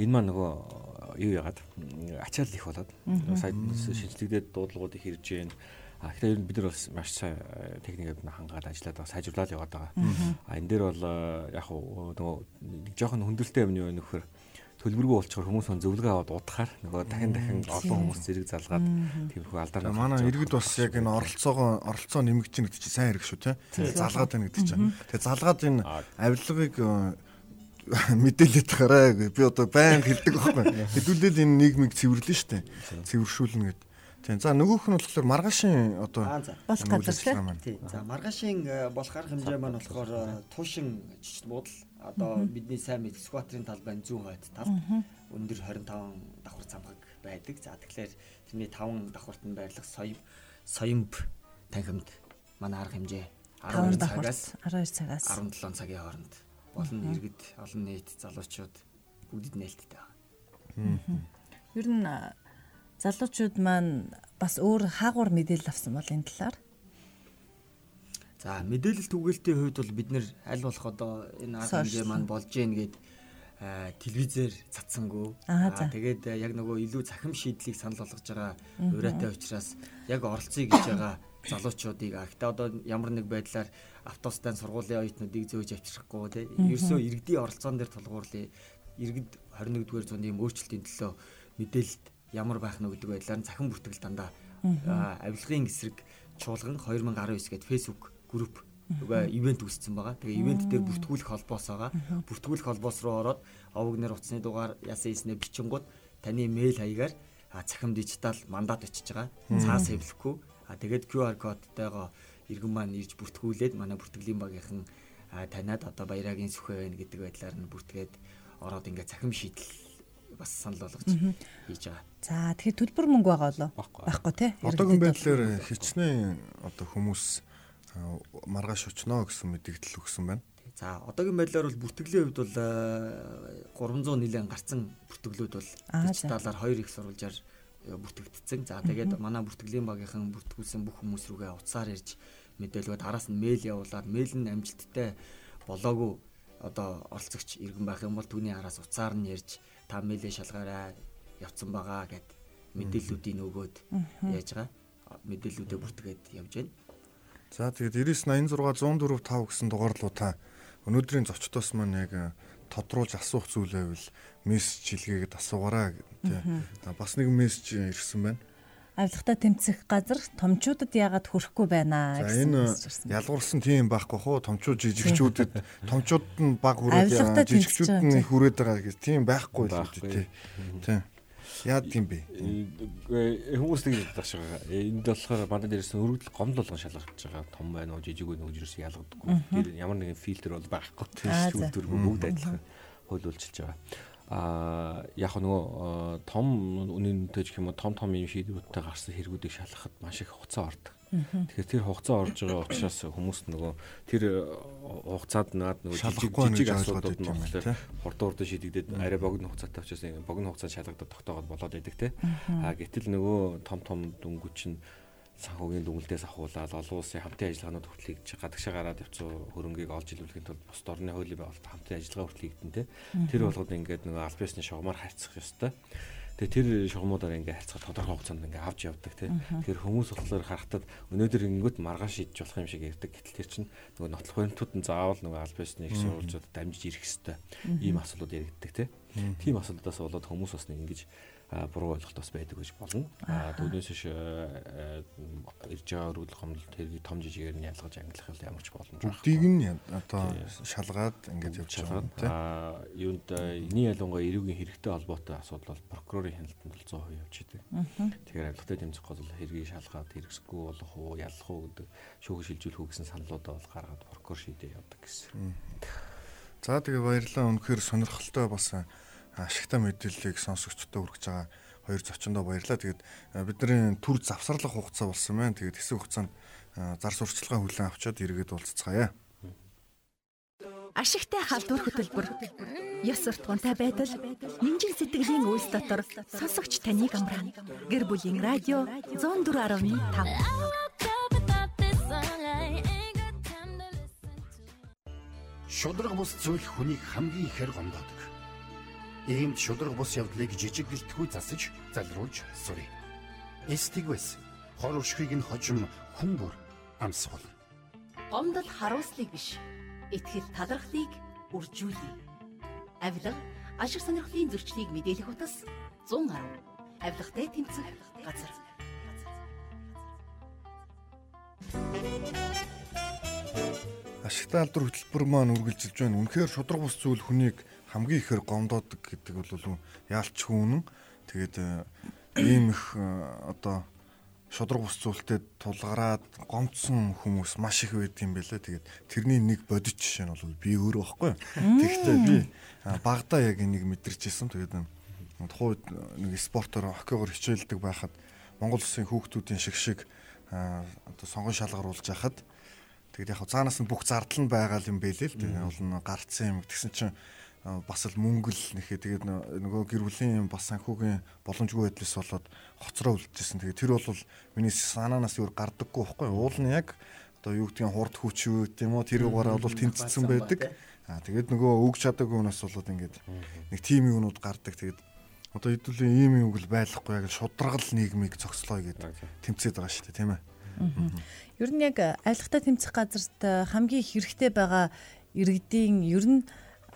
S5: энэ маань нөгөө юу яагаад ачаал их болоод сая шинжлэгдээд дуудлагуудыг хэрж гин А тэгэхээр бид нар бас маш сайн э, техникээр хангаад ажиллаад байгаа, сайжруулаад яваад байгаа. А энэ дээр бол э, яг нөгөө нэг жоохон хөндлөлтэй юм юу нөхөр төлбөргүй болчихор хүмүүс он зөвлөгөө аваад удахаар нөгөө дахин дахин олон хүмүүс зэрэг залгаад тиймэрхүү алдаа.
S2: Манай иргэд бас яг энэ оролцоогоо оролцоо нэмэгч гэдэг чинь сайн хэрэг шүү те. Залгаад байна гэдэг чинь. Тэгээ залгаад энэ авилгыг э, мэдээлээд гараа би одоо байн хэлдэг байхгүй. Хэдүүлээд энэ нийгмийг цэвэрлэн штэ. Цэвэршүүлнэ гэдэг. Тийм. За нөгөөх нь болохоор маргаашийн одоо
S4: болох газар
S3: тийм. За маргаашийн э, болох арга хэмжээ маань болохоор э, туушин жижиг буудал. Одоо бидний сайн мэдэх скватрын талбай зүүн хойд тав өндөр 25 давхар цамхаг байдаг. За тэгэхээр тэрний 5 давхарт нь байрлах соём соёмб танхимд манай арга хэмжээ 12 цагаас
S4: 12 цагаас.
S3: 17 цагийн хооронд. Болон иргэд олон нийт залуучууд бүгдэд нээлттэй байна.
S4: Ер нь залуучууд маань бас өөр хаагур мэдээлэл авсан бол энэ талаар.
S3: За мэдээлэл түгээлтийн хувьд бол бид нэр аль болох одоо энэ арга хэмжээ маань болж гин гэд телевизээр цацсангүй. Аа тэгээд яг нөгөө илүү цахим шийдлийг санал болгож байгаа ураатай учраас яг оролцъё гэж байгаа залуучуудыг агта одоо ямар нэг байдлаар автобустай сургуулийн оюутнуудыг зөөж авчрахгүй тий. Ерөөсөө иргэдийн оролцоон дээр тулгуурлая. Иргэд 21-р зууны юм өөрчлөлтийн төлөө мэдээлэлд ямар байх нь гэдэг байдлаар захин бүртгэл дандаа авилгын эсрэг чуулган 2019 гээд Facebook групп нөгөө ивент үүссэн байгаа. Тэгээ ивент дээр бүртгүүлэх холбоос байгаа. Бүртгүүлэх холбоос руу ороод овог нэр утасны дугаар яасан ийснэ бичингууд таны мэйл хаягаар цахим дижитал мандат очиж байгаа. Цаас хэвлэхгүй. А тэгээд QR кодтойгоо иргэн маань ирж бүртгүүлээд манай бүртгэлийн багийнхан танаад одоо баярагийн сүхэ байна гэдэг байдлаар нь бүртгээд ороод ингээд цахим шийдэл бас санал болгож хийж байгаа.
S4: За тэгэхээр төлбөр мөнгө байгаа болоо байхгүй тий.
S2: Одоогийн байдлаар хичнээн одоо хүмүүс маргааш очно гэсэн мэдээлэл өгсөн байна.
S3: За одоогийн байдлаар бол бүртгэлийн хувьд бол 300 нэлээд гарцсан бүртгэлүүд бол дижиталаар хоёр их сурвалжаар э, бүртгэгдсэн. За тэгээд манай бүртгэлийн багийнхан бүртгүүлсэн бүх хүмүүс рүүгээ утсаар ирж мэдээлгүүд араас нь мэйл явуулаад мэйл нь амжилттай болоогүй одоо оролцогч иргэн байх юм бол түүний араас утсаар нь ярьж та мэйлээ шалгаарай явцсан байгаа гэд мэдээллүүдийг нөгөөд яаж байгаа мэдээллүүдээ бүртгээд явж байна.
S2: За тэгээд 99 86 104 5 гэсэн дугаарлуудаа өнөөдрийн зочдоос маань яг э, тодруулж асуух зүйл байвал мессеж хэлгээгээд асуугаарай тий. Бас нэг мессеж ирсэн байна.
S4: Авилгатай тэмцэх газар томчуудад яагаад хүрэхгүй байна
S2: гэсэн ирсэн. Ялгуурсан тийм байхгүй хоо томчууд жижигчүүдэд томчууд нь баг хүрээд жижигчүүд нь хүрээд байгаа гэж тийм байхгүй л тий. Тий. Яад тийм бэ?
S5: Хүмүүс нэг дагш байгаа. Энд болохоор манай дээрээс өргөдөл гомдол болгон шалгаж байгаа. Том байна уу, жижиг байна уу гэж ялгадаггүй. Тэр ямар нэгэн фильтр бол байхгүй. Тэр зүйлдэр бүгд адилхан хууль үйлчилж байгаа. А яг нөгөө том үнэнтэй гэх юм уу том том юм шийдвэртэй гарсан хэрэгүүдийг шалгахад маш их хугацаа ордог. Тэгэхээр тэр хугацаа орж байгаа учраас хүмүүс нөгөө тэр э, хугацаанд наад нөгөө жижиг жижиг асуудлууд нь болохоор хурдан хурдан шийдэгдээд арай богино хугацаатай учраас богино хугацаанд шалгагдаад тогтоогод болоод байдаг те. А гэтэл нөгөө том том дүнгүүч нь санхүүгийн дүнэлтээс ахуулаад олон улсын хамтын ажиллагаанууд хөтлөж гадагшаа гараад явцсан хөрөнгийг олж илүүхийн тулд бусд орны хуулийн байгууллагад хамтын ажиллагаа хөтлөгдөн тэ. Тэр болгоод ингээд нөгөө аль бисны шугамар харьцах ёстой. Тэгээ тэр шугамудаар ингээ харьцах тодорхой хугацаанд ингээ авч явдаг тийм. Тэгэхээр хүмүүс болохоор харахтад өнөөдөр ингэнгүүт маргааш шийдэж болох юм шиг ярьдаг. Гэтэл тэр чинь нөгөө нотлох баримтууд нь заавал нөгөө аль бисны их сурвалжууд дамжиж ирэх хэвээр ийм асуудлууд яригддаг тийм. Тийм асуудлаас болоод хүмүүс бас нэг ингэж буруу ойлголт бас байдаг гэж болно. А түүнээс ш ирж байгаа өргөл гомдол тэрийг том жижигээр нь ялгаж ангилах ямар ч боломж
S2: байхгүй. Бүгдийг нь одоо шалгаад ингэж явж байгаа юм тийм.
S5: А юунд энэний ялангуяа эрүүгийн хэрэгтэй холбоотой асуудал бол прокурорын хяналтанд бол 100% явж идэг. Тэгэхээр авилгатай тэмцэх гол хэргийг шалгаад хэрэгсэхгүй болох уу, ялах уу гэдэг шүүх шилжүүлэх үү гэсэн саналуудаа бол гаргаад прокурор шийдээ явдаг гэсэн.
S2: За тэгээ баярлалаа. Үнэхээр сонирхолтой бас ашигтай мэдээллийг сонсогчдод хүргэж байгаа хоёр зочиндоо баярлалаа. Тэгээд бидний төр завсарлах хугацаа болсон байна. Тэгээд хэсэг хугацаанд зар сурталчилгаа хүлээн авчаад эргээд уулзцгаая.
S7: Ашигтай халдвар хөтөлбөр, ёс суртахуунтай байдал, нэмжин сэтгэлийн үйлс дотор сонсогч таныг амраана. Гэр бүлийн радио 104.5
S6: Шудраг бус зүйл хүнийг хамгийн ихээр гомдоодог. Иймд шудраг бус явдлыг жижиг гэлтгүй засаж залруулж сурыг. Эстигвэс хор өшхийг нь хожим хүн бүр амсгал.
S7: Гомдол харуулслыг биш. Итгэл талархлыг үржүүлээ. Авилга ашиг сонирхлын зөрчлийг мэдээлэх утас 110. Авилгатай тэмцэх газар.
S2: Ашигтай алдар хөтөлбөр маань үргэлжилж байна. Үнэхээр шудраг бус зүйл хүнийг хамгийн ихээр гомдоодог гэдэг бол яалч хүнэн тэгээд э, ийм их э, одоо шудраг бус зүйлтэй тулгараад гомцсон хүмүүс маш их байд юм байлаа. Тэгээд тэрний нэг бодит жишээ нь бол би өөрөө байхгүй. Тэгэхдээ би багада яг энийг мэдэрч ирсэн. Тэгээд тухайд нэг спортоор хоккейгоор хичээлдэг байхад Монгол улсын хүүхдүүдийн шиг шиг одоо сонгон шалгаруулж яхад тэгээд яг цаанаас нь бүх зардал нь байгаа юм байлээ л. Тэгээд бол гарцсан юм. Тэгсэн чинь бас л мөнгөл нэхээ тэгээд нөгөө гэр бүлийн бас санхүүгийн боломжгүй байдлаас болоод хоцроо үлдчихсэн. Тэгээд тэр бол миний санаанаас юу гардаггүй байхгүй. Уул нь яг одоо юу гэдгийг хурд хүч юу гэдэг юм уу тэр угаараа бол тэнцсэн байдаг. Аа тэгээд нөгөө өг чадаагүй хүнээс болоод ингээд нэг тим юунууд гардаг. Тэгээд одоо хэдүүлээ ийм юм гэл байхгүй яг шудрагал нийгмийг зогслоо гэдэг тэмцээд байгаа шүү дээ тийм ээ.
S4: Ер нь яг айлхтаа тэмцэх газарт хамгийн хэрэгтэй байгаа иргэдийн ер нь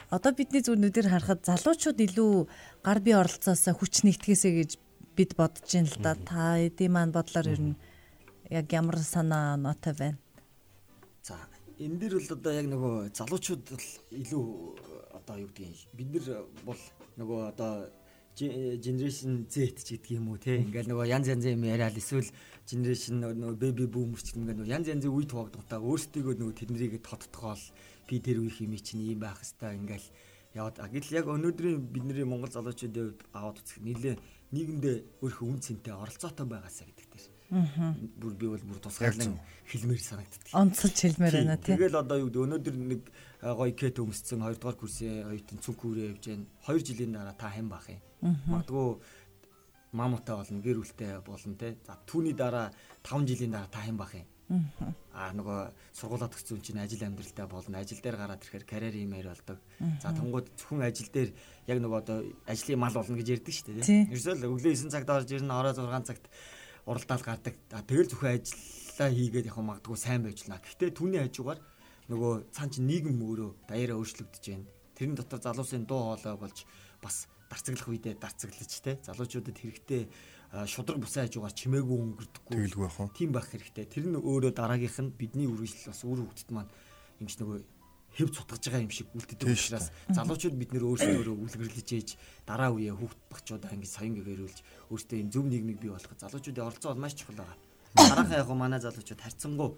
S4: одоо бидний зүрнүүдээр харахад залуучууд илүү гар бие оролцоос хүч нэгтгэсэ гэж бид бодож байна л да. Та эдийн маань бодлоор ер нь яг ямар санаа нотой байна?
S3: За энэ дэр бол одоо яг нөгөө залуучууд бол илүү одоо юу гэдгийг бид нар бол нөгөө одоо generation Z ч гэдэг юм уу те ингээл нөгөө янз янзын юм яриад эсвэл generation нөгөө baby boomer ч гэдэг нөгөө янз янзын үе тоогдохтаа өөрсдийгөө нөгөө тэднийг тодтогоол би тэр үеийн хими чинь ийм байх хэвээр ингээл яваад гэл яг өнөөдрийн бидний Монгол залуучуудын хувьд аваад үзэх нэлээ нийгэмдээ өөрхөн үн цэнтэй оролцоотой байгаасаа гэдэг дээр. Аа. Бүр би бол бүр тусгаарлан хэлмээр санагддаг.
S4: Онцолж хэлмээр байна тий.
S3: Тэгэл одоо юу гэдэг өнөөдөр нэг гоё кет өмсцэн 2 дугаар курсын оюутан цүнх хүрээ явж гэн 2 жилийн дараа та хэн бах юм. Магадгүй мамутай болно, гэр бүлтэй болно те. За түүний дараа 5 жилийн дараа та хэн бах юм Аа нөгөө сургуулаад өгсөн чинь ажил амьдралтай болно. Ажил дээр гараад ирэхээр карьер имээр болдог. За тунгууд зөвхөн ажил дээр яг нөгөө одоо ажлын мал болно гэж ярьдаг шүү дээ. Ерөөсөө өглөө 9 цагт орж ирнэ, орой 6 цагт уралдаал гардаг. Тэгэл зөвхөн ажиллаа хийгээд явах магадгүй сайн байж лнаа. Гэхдээ түүний хажуугаар нөгөө цаан чи нийгэм өөрөө даяараа өөрчлөгдөж байна. Тэрний дотор залуусын дуу хоолой болж бас дарцаглах үедээ дарцаглаж те залуучуудад хэрэгтэй шудраг бусан хажуугаар чимээгүй өнгөрдөггүй.
S2: Тэгэлгүй яах вэ?
S3: Тийм байх хэрэгтэй. Тэр нь өөрөө дараагийнх нь бидний үргэлжлэл бас үр хөвгтд маань юмш нөгөө хэв цутгаж байгаа юм шиг үлддэг учраас залуучууд бид нөр өөрсдөө үлгэрлэж ээж дараа үеэ хүүхд багчуудаа ингэ соён гэгэрүүлж өөрсдөө энэ зөв нийгмийг бий болгох залуучуудын оролцоо бол маш чухал байгаа. Дараахан яг манай залуучууд харьцангуй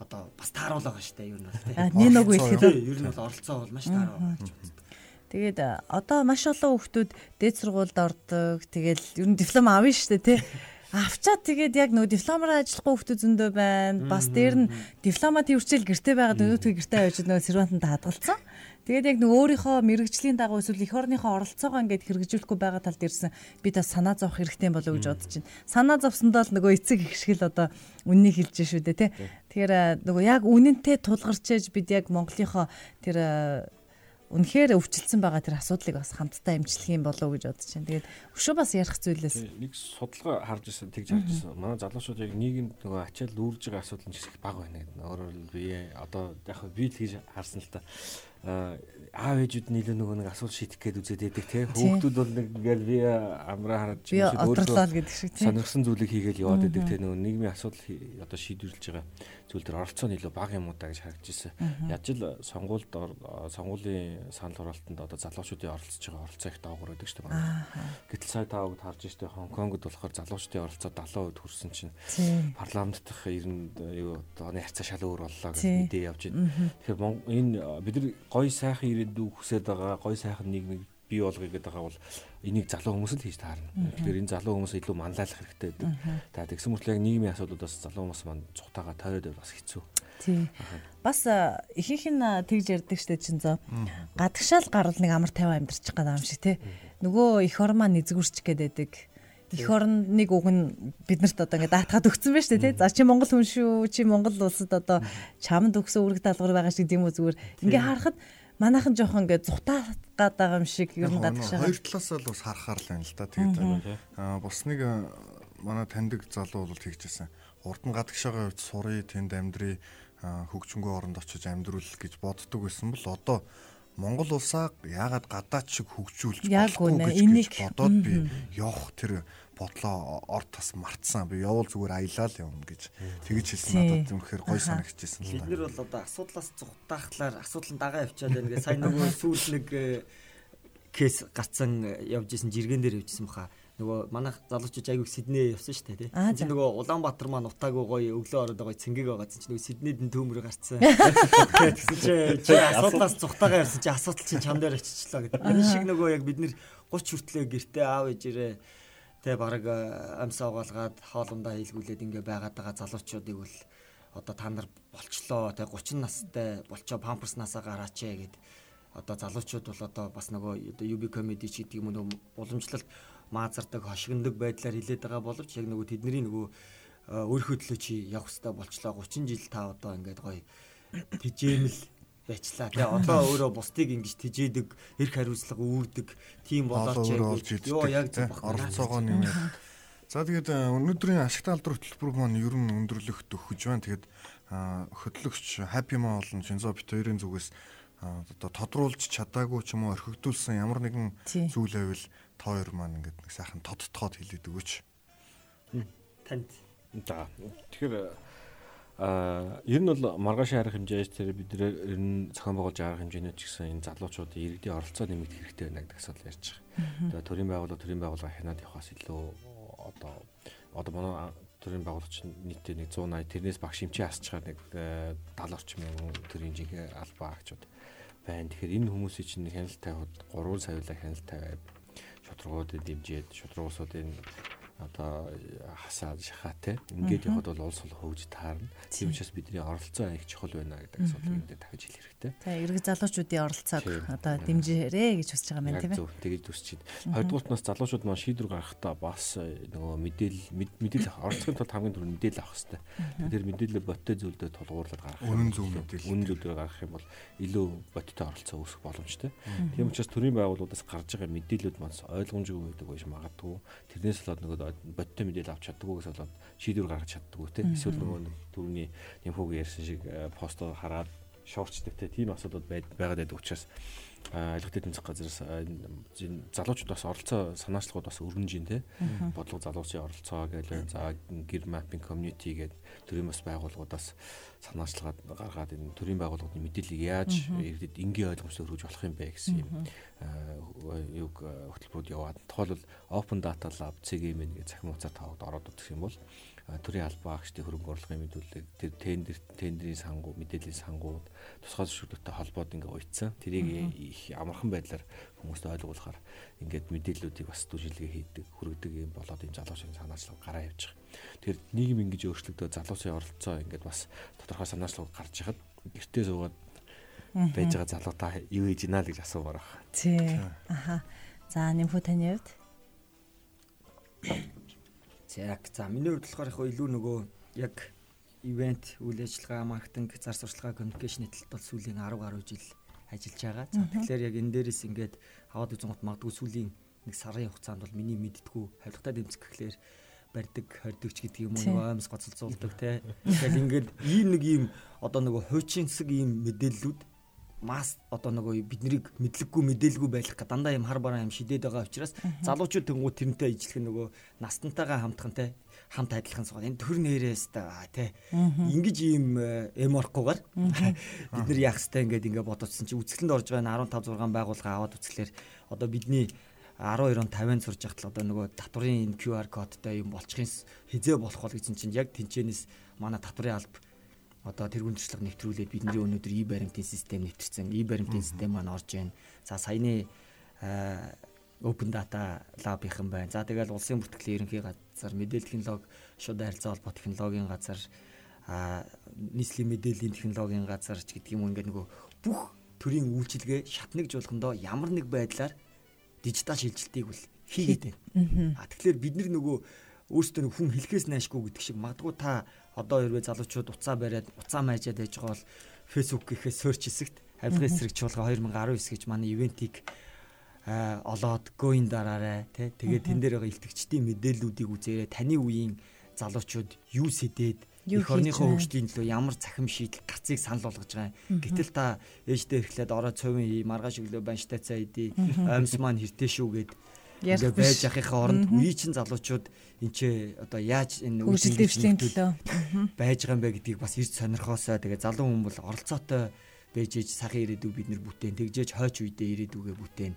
S3: одоо бас тааруулаа байгаа штэ ер нь бол тийм.
S4: Нэг нэг үехэд
S3: ер нь бол оролцоо бол маш таараа гэж боддог.
S4: Тэгээд одоо маш олон хүүхдүүд дээд сургуульд ордог. Тэгэл ер нь диплом авна шүү дээ тий. Авчаад тэгээд яг нөгөө дипломоор ажиллахгүй хүмүүс зөндөө байна. Бас дээр нь дипломаа төвчл гэрте байгаад өнөөдөр гэрте авч нөгөө сервантанд хадгалсан. Тэгээд яг нөгөө өөрийнхөө мэрэгжлийн дагуу эсвэл эх орныхоо оролцоогоо ингээд хэрэгжүүлэхгүй байгаа талд ирсэн бид бас санаа зовох хэрэгтэй болов уу гэж бодож байна. Санаа зовсондоо л нөгөө эцэг их шиг л одоо үннийг хэлж шүү дээ тий. Тэгэхээр нөгөө яг үнэнтэй тулгарч ээж бид яг Монголынхоо тэр үнэхээр өвчлөсөн байгаа тэр асуудлыг бас хамтдаа эмчлэх юм болов уу гэж бодож байна. Тэгээд өшөө бас ярих зүйлээс.
S5: Нэг судалгаа харж ирсэн тэгж харж ирсэн. Манай залуучууд яг нийгэмд нөгөө ачаал үүрж байгаа асуудал нь их бага байна гэдэг. Өөрөөр би одоо яг би л хийж харсан л та. Аав ээжүүд нийлээ нөгөө нэг асуулт шийдэх гээд үзээд байдаг те хүүхдүүд бол нэг ингээл би амраа хараад
S4: өөрсдөө гэдэг шиг
S5: те сонирхсан зүйлийг хийгээл яваад байдаг те нөгөө нийгмийн асуудал одоо шийдвэрлэж байгаа зүйл дээр оролцоо нь илүү бага юм уу та гэж харагдаж ирсэн. Яаж л сонгуульд сонгуулийн санал хураалтанд одоо залуучуудын оролцож байгаа оролцоо их даавар байдаг шүү дээ. Гэтэл сая таавд харж штэ Хонконгод болохоор залуучуудын оролцоо 70% хүрсэн чинь парламент дах 90 юу оны хацаа шал өөр боллоо гэж мэдээ явж байна. Тэгэхээр энэ бид нар гоё сайхан ирээдүй хүсээд байгаа гоё сайхан нийгмийг бий болгоё гэдэг байгаа бол энийг залуу хүмүүс л хийж таарна. Тэгэхээр энэ залуу хүмүүс илүү манлайлах хэрэгтэй байдаг. За тэгсэн мөртлөө яг нийгмийн асуудлуудаас залуу хүмүүс маань цухтаага тойроод байвал бас хэцүү.
S4: Тий. Бас ихэнх нь тэгж ярьдаг штэ чин зөө. Гадагшаал гарвал нэг амар тайван амьдарчих гээд байгаа юм шиг тий. Нөгөө их ормаа нэзгүрч гээд байдаг. Их орныг уг нь биднэрт одоо ингээд даатгаад өгсөн байна шүү дээ тий. За чи Монгол хүн шүү. Чи Монгол улсад одоо чамд өгсөн үүрэг даалгавар байгаа шиг тийм үү зүгээр. Ингээ харахад манайхан жоохон ингээд зүхтаад байгаа юм шиг нь гадагшаа.
S2: Хоёр талаас л бас харахаар л байна л да. Тэгээд аа бус нэг манай таньдаг залуу бол тэгжсэн. Урд нь гадагшаагаа хувьд сурыг тэнд амьдрий хөгжингөө оронд очиж амьдруул гэж боддог байсан бол одоо Монгол улсаа яагаад гадаад шиг хөгжүүлж болохгүй гэж бодоод би явах тэр бодлоо орд тас мартсан. Би явал зүгээр аялал явна гэж тэгэж хэлсэн надад зүнхээр гой санагдчихсэн
S3: л да. Бид нар бол одоо асуудлаас зүхтаахлаар асуудал нь дагаа явчаад байна гэ сайн нөгөө сүүл нэг э, кейс гарцсан э, явж исэн жиргэн дээр явжсэн баха нөгөө манайх залуучууд айгүйх Сидней явсан шүү дээ тий. Чи нөгөө Улаанбаатар маань утаагүй гоё өглөө ороод гоё цэнгийг байгаа чинь нөгөө Сиднейд нь төмөр гарцсан. Тэгсэн чи чи асуудлаас цухтагаа ярьсан чи асуудал чинь чам дээр очичлаа гэдэг. Энэ шиг нөгөө яг бид нэр 30 хүртлээ гэртээ аав ээжээрээ тэ баг амсаа угаалгаад хоолундаа хийлгүүлээд ингээ байгаад байгаа залуучуудыг бол одоо та нар болчлоо. Тэ 30 настай болчоо памперс насаа гараач ээ гэд. Одоо залуучууд бол одоо бас нөгөө одоо UB comedy ч гэдэг юм уу уламжлалт маазардаг, хошигндог байдлаар хилээд байгаа боловч яг нөгөө тэдний нөгөө өөрийнхөө төлөө чи явах хэрэгтэй болчлоо. 30 жил та одоо ингээд гоё тижээмэл байчлаа. Тэгээ одоо өөрөө бусдыг ингэж тижээдэг, эрх хариуцлага үүрдэг тийм болооч
S2: ёо яг зөв оролцоогоо нэмээд. За тэгээд өнөөдрийн ашигтай алдар хөтөлбөр маань ер нь өндөрлөх төгөж байна. Тэгээд хөтлөгч Happy Mall болон Шинзо бит хоёрын зүгээс одоо тодруулж чадаагүй ч юм уу орхигдуулсан ямар нэгэн зүйл байвал та хоёр маань ингээд нэг сайхан тодтоход хэлээд өгөөч.
S3: Танд.
S5: За. Тэгэхээр а ер нь бол маргааш арга хэмжээс тэр бид нэр нь зохион байгуулж арга хэмжээний ч гэсэн энэ залуучуудын иргэдийн оролцоо нэмэгдэх хэрэгтэй байна гэдэг асуулт ярьж байгаа. Тэгээ төрийн байгууллага төрийн байгууллага хянаад явахаас илүү одоо одоо манай төрийн байгуулагч нийтдээ нэг 180 тэрнээс багш хэмжээ асчаар нэг 70 орчим төрийн жинхэнэ албаа агчуд байна. Тэгэхээр энэ хүмүүсийн чинь хяналт тавиад 3 саяулаа хяналт тавиад шудрагуудыг дэмжиж шудрагуудын одоо хасаад шахаатай ингээд явхад бол улс бол хөгж таарна. Тийм учраас бидний оролцоо их чухал байна гэдэг асуудлыг энэ дахиж хэлэх хэрэгтэй.
S4: За эргэг залуучуудын оролцоог одоо дэмжээрэй гэж хүсэж байгаа юм тийм ээ.
S5: Зөв тэгэж төсч байна. Хоёрдугаар нас залуучууд маань шийдвэр гаргахдаа бас э, нөгөө мэдээлэл мэдээлэл оролцохын тулд хамгийн түрүү мэдээлэл авах хэрэгтэй. Тэр мэдээлэл боттой зүйлдээ тулгуурлаад гаргах.
S2: Үнэн зөв мэдээлэл.
S5: Үнэн зүйлдээ гаргах юм бол илүү боттой оролцоо үүсэх боломжтой. Тийм учраас төрийн байгууллагаас гарч байгаа мэдээлэлүүд маань ойлгомжгүй байдаг байж магадгүй. Тэрнээс болоод нөгөө бодтой мэдээлэл авч чаддаггүйгээс болоод шийдвэр гаргаж чаддаггүй те. Эсвэл нөгөө түрүүний нэмхүүг ярьсан шиг э, постоо хараад шуурчдаг те тийм асуудал байгаад байдаг учраас эдийн засаг газраас залуучууд бас оролцоо санаачлагууд бас өргөнж ин те. Бодлого залуучийн оролцоо байна. За гэр mapping community гэдэг төрийн бас байгууллагуудаас санаачлагаад гаргаад энэ төрийн байгууллагын мэдээллийг яаж иргэдэд энгийн ойлгомжтой хүргэж болох юм бэ гэсэн юм. Юг хөтөлбөрүүд яваад. Тухайлбал open data lab CGM нэг захин хугацаа тавд ороод үзэх юм бол төрийн албаа агчдын хөрөнгө оруулалтын мэдүүлэг тэр тендер тендерийн сангуу мэдээллийн сангууд тусгай зөвшөөрлөлтөй холбоод ингээ уйдсан. Тэрийг их амархан байдлаар хүмүүст ойлгуулахаар ингээд мэдээллүүдийг бас түжилгээ хийдэг, хүргэдэг юм болоод энэ залуучуудын санаачлал гараа явж байгаа. Тэгэхээр нийгэм ингэж өөрчлөгдөө залуусын оролцоо ингээд бас тодорхой санаачлал гарч яхад гэртээ суугаад байж байгаа залуутаа юу хийж ийна л гэж асуумаар байна.
S4: Тий. Аха. За нэмхүү таны хувьд
S3: Яг за миний хувьд болохоор яг илүү нөгөө яг ивент үйл ажиллагаа маркетинг зар сурталчилгаа коммуникашны талд бол сүүлийн 10 гаруй жил ажиллаж байгаа. За тэгэхээр яг энэ дээрээс ингээд аваад үзэн гот магадгүй сүүлийн нэг сарын хугацаанд бол миний мэдтгүү хавлгатай дэмцэх гэхлээр барьдаг, хордог ч гэдэг юм уу аймс гоцолцуулдаг те. Тэгэхээр ингээд ийм нэг ийм одоо нөгөө хуучинсаг ийм мэдээллүүд масс одоо нөгөө биднийг мэдлэггүй мэдээлгүй байх га дандаа юм хар бараа юм шидээд байгаа учраас залуучууд тэнгуү тэрнтэй ижилхэн нөгөө настантайгаа хамтхантай хамт адилхан сууд энэ төр нэрээс та тий ингэж ийм э, эморхгүйгээр бид нар яах хэвтэй ингээд ингээд бодоцсон чи үцгэлэнд орж байгаа 15 6 байгууллага аваад үцгэлээр одоо бидний 12 он 50-ын сурж яхад л одоо нөгөө татврын QR кодтай юм болчихын хизээ болох бол гэсэн чинь яг тэнчэнэс манай татврын алба одоо тэргуун туршлага нэвтрүүлээд бидний өнөөдөр и баримтын систем нэвтэрсэн. И баримтын систем маань орж байна. За саяны open data lab-ийнхан байна. За тэгэл улсын бүртгэлийн ерөнхий газар мэдээлэл технологи шууд харилцаа холбоо технологийн газар нийслэлийн мэдээллийн технологийн газар ч гэдэг юм ингээд нөгөө бүх төрлийн үйлчилгээ шатнагжуулахындоо ямар нэг байдлаар дижитал шилжилтийг бол хийгээд байна. А тэгэхээр бид нар нөгөө өөрсдөө хүн хэлхээс найшгүй гэдэг шиг магадгүй та одоо хэрвээ залуучууд уцаа бариад уцаа майжаад байж байгаа бол Facebook гэхээ search хэсэгт авилгын эсрэг чуулга 2019 гэж манай ивентийг олоод going дараарай тий тэгээд тэн дээр байгаа илтгэгчдийн мэдээллүүдийг үзээрэй. Таны үеийн залуучууд юу сэдээд их орныхоо хөгжлийн төлөө ямар цахим шийдэл гарцыг санал болгож байгаа юм. Гэтэл та ээждээ ирэхлээр ороо цовын маргааш өглөө банштай цаа идэ. Аймс маань хэртэй шүү гэд ингээ байж ахихаа оронд үе чин залуучууд энэ ч одоо яаж энэ
S4: үйлчлэл дэвшлийн төлөө.
S3: Байж байгаа юм бэ гэдгийг бас ирж сонирхоосоо. Тэгээ залуу хүн бол оролцоотой байж ээж сахын ирээдүг бид нар бүтээн тэгжээж хойч үедээ ирээдүгэ бүтээн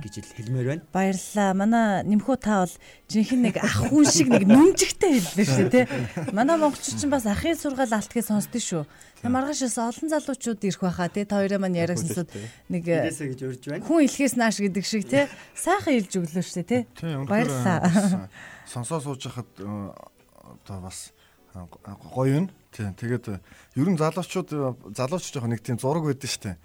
S3: гэж л хэлмээр байна.
S4: Баярлалаа. Манай нэмхүү та бол жинхэнэ нэг ах хүн шиг нэг нүнжигтэй хэллээ шүү дээ, тий. Манай монголчууд ч бас ахын сургаал алтгыг сонсдөө шүү. Тэгээ маргаашаас олон залуучууд ирэх байхаа тий. Та хоёроо маань яриагсансууд нэг
S3: хэлээсэ гэж урьж байна.
S4: Хүн илхээс нааш гэдэг шиг тий. Сайхан хэлж өглөө шүү дээ, тий. Баярлалаа.
S2: Сонсоо сууж хахад э, одоо бас гоё юм. Тийм. Тэгээд ер нь залуучууд залууч жоох нэг тийм зураг байдаг шүү дээ.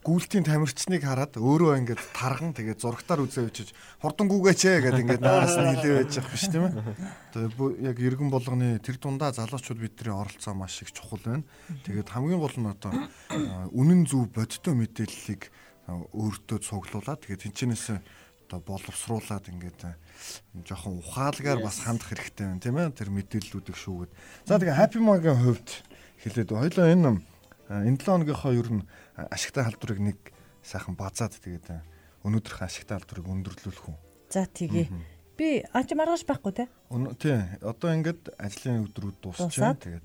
S2: гүйлтийн тамирчныг хараад өөрөө ингээд тарган тэгээд зурагтаар үзээ өчөж хурдангүйгээч ээ гэдэг ингээд наараас нь хилээ байж явах биш тийм ээ. Тэгээд яг иргэн болгоны тэр дундаа залуучууд бидний оролцоо маш их чухал байна. Тэгээд хамгийн гол нь одоо үнэн зөв бодиттой мэдээллийг өөртөө цуглуулад тэгээд тэнчнээс одоо боловсруулад ингээд жоохон ухаалгаар бас хандах хэрэгтэй байна тийм ээ тэр мэдээллүүдийг шүүгээд. За тэгээ Happy Mall-гийн хувьд хэлээд хоёлоо энэ энэ 7 хоногийнхоо ер нь ашигтай халдварыг нэг сайхан базаад тэгээд өнөөдрийнхөө ашигтай халдварыг өндөрлүүлэх үү.
S4: За тэгье. Би аач маргааш байхгүй те.
S2: Тий. Одоо ингээд ажлын өдрүүд дуусчихсан. Тэгээд.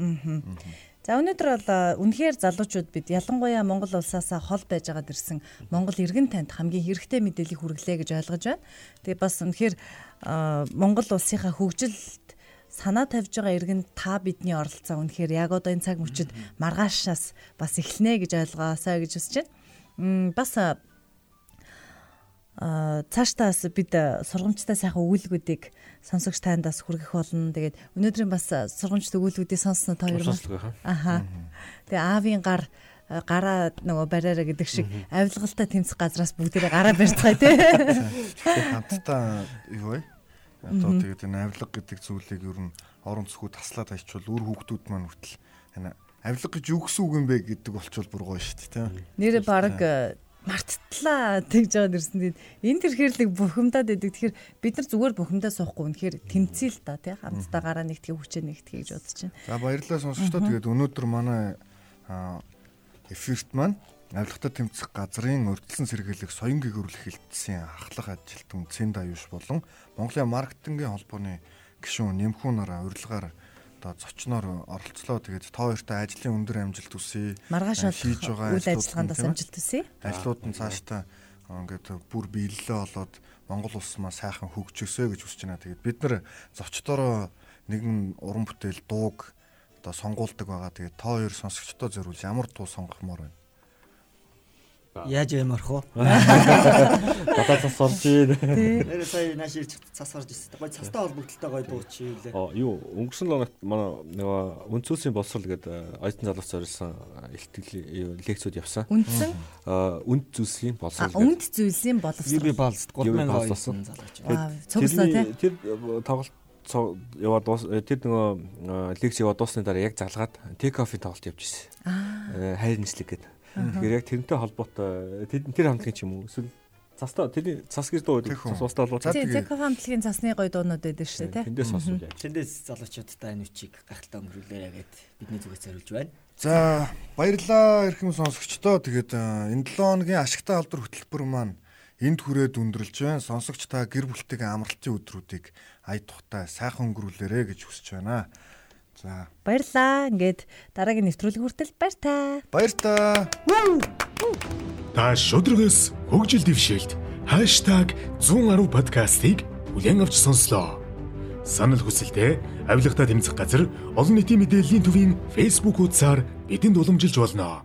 S4: За өнөөдөр бол үнэхээр залуучууд бид ялангуяа Монгол улсаас хол байж байгаад ирсэн Монгол иргэн танд хамгийн хэрэгтэй мэдээллийг хүргэлээ гэж ойлгож байна. Тэгээ бас үнэхээр Монгол улсынхаа хөгжилд санаа тавьж байгаа иргэн та бидний оролцоо үнэхээр яг одоо энэ цаг мөчид маргаашаас бас эхлэнэ гэж ойлгоосаа гэж хүсэж байна. Бас а цаашдаас бид сургамжтай сайхан өгүүлбүүдийг сонсогч тандаас хүргэх болно. Тэгээд өнөөдрийн бас сургамжтай өгүүлбүүдийг сонсноо та хоёр. Аха. Тэгээ аавын гар гараа нөгөө бариараа гэдэг шиг авилгалтай тэмцэх газраас бүгдээрээ гараа барьцгаая тий.
S2: Хамтдаа юу вэ? Одоо тэгээд энэ авилга гэдэг зүйлийг ер нь орон зөхөд таслаад хайчвал үр хүүхдүүд маань хүртэл энэ авилга гэж юу гэсэн үг юм бэ гэдэг болчвол бүр гоё шүү дээ тийм.
S4: Нэрээ баг э, марттлаа тэгж жаад ирсэн. Тэгээд энэ төр хэрлэг бухимдаад идэг. Тэгэхээр бид нар зүгээр бухимдаа суухгүй үнэхээр тэмцээл та тий хамтдаа гараа нэгтгэе хүчээ нэгтгэе гэж бодож байна.
S2: За баярлалаа сонсогчдоо. Тэгээд өнөөдөр манай эфирт маань авилгатай тэмцэх газрын өртөлсөн сэргийлэх соён гэгөрлөх хэлтсийн ахлах ажилтан Цэнд Аюуш болон Монголын маркетингийн холбооны гишүүн Нэмхүү нараа урилгаар одоо зочноор оролцлоо. Тэгээд та хоёртай ажлын өндөр амжилт хүсье.
S4: Маргааш хийж байгаа үйл ажиллагаандаа амжилт хүсье.
S2: Ажлууд нь цаашдаа ингээд бүр биелэлээ болоод Монгол улс маа сайхан хөгжөөсэй гэж хүсэж байна. Тэгээд бид нар зочдороо нэгэн уран бүтээл дууг одоо сонгуулдаг байгаа. Тэгээд та хоёр сонсогчдоо зориулж ямар дуу сонгохмоор байна?
S3: Яаж ямарх уу?
S5: Дадаа цас орж ийн.
S3: Нэр сая нааш ирж цас орж ирсэн. Гой цастай холбогдолтой гой дууч ийлээ.
S5: Оо юу өнгөрсөн лоногт манай нөгөө үнцүүлсийн боловсрал гэдэг оюутан залуус зориулсан ихтгэл лекцүүд явсан.
S4: Үндсэн
S5: үнд зүйлсийн боловсрал.
S4: Үнд зүйлсийн боловсрал.
S3: Би балст 3000 оюутан залууч.
S4: Аа цуглаа тий.
S5: Тэр тоглолт яваад тэр нөгөө лекц яваад дуусны дараа яг залгаад тейк оффын тоглолт явж ирсэн. Хайр нийслэг гэдэг Тэгэхээр яг тэрнтэй холбоотой тэр хамтлагийн ч юм уу эсвэл цастаа тэрний цас гэж дуу цас устаа болоо.
S4: Тийм Зэко хамтлагийн цасны гоё дуунууд байдаг шүү дээ.
S5: Тэндээс сонсож яаж.
S3: Тэндээс залуучуудтай энэ үчиг гахалтай өнгөрүүлээрэ гэд бидний зүгээс зориулж байна.
S2: За баярлалаа эрхэм сонсогчдоо. Тэгээд энэ 7 хоногийн ашигтай алдар хөтөлбөр маань энд хүрээд өндөрлж байна. Сонсогч та гэр бүлтэйгээ амралтын өдрүүдийг ая тухтай сайхан өнгөрүүлээрэ гэж хүсэж байна.
S4: За. Баярлаа. Ингээд дараагийн нэвтрүүлэг хүртэл баяр та.
S2: Баяр та.
S1: Та шудрагс хөгжил дэвшээлт #110 подкастыг бүлээн авч сонслоо. Санал хүсэлтээ авилгатай тэмцэх газар олон нийтийн мэдээллийн төвийн Facebook хуудасаар бидэнд уламжилж болно.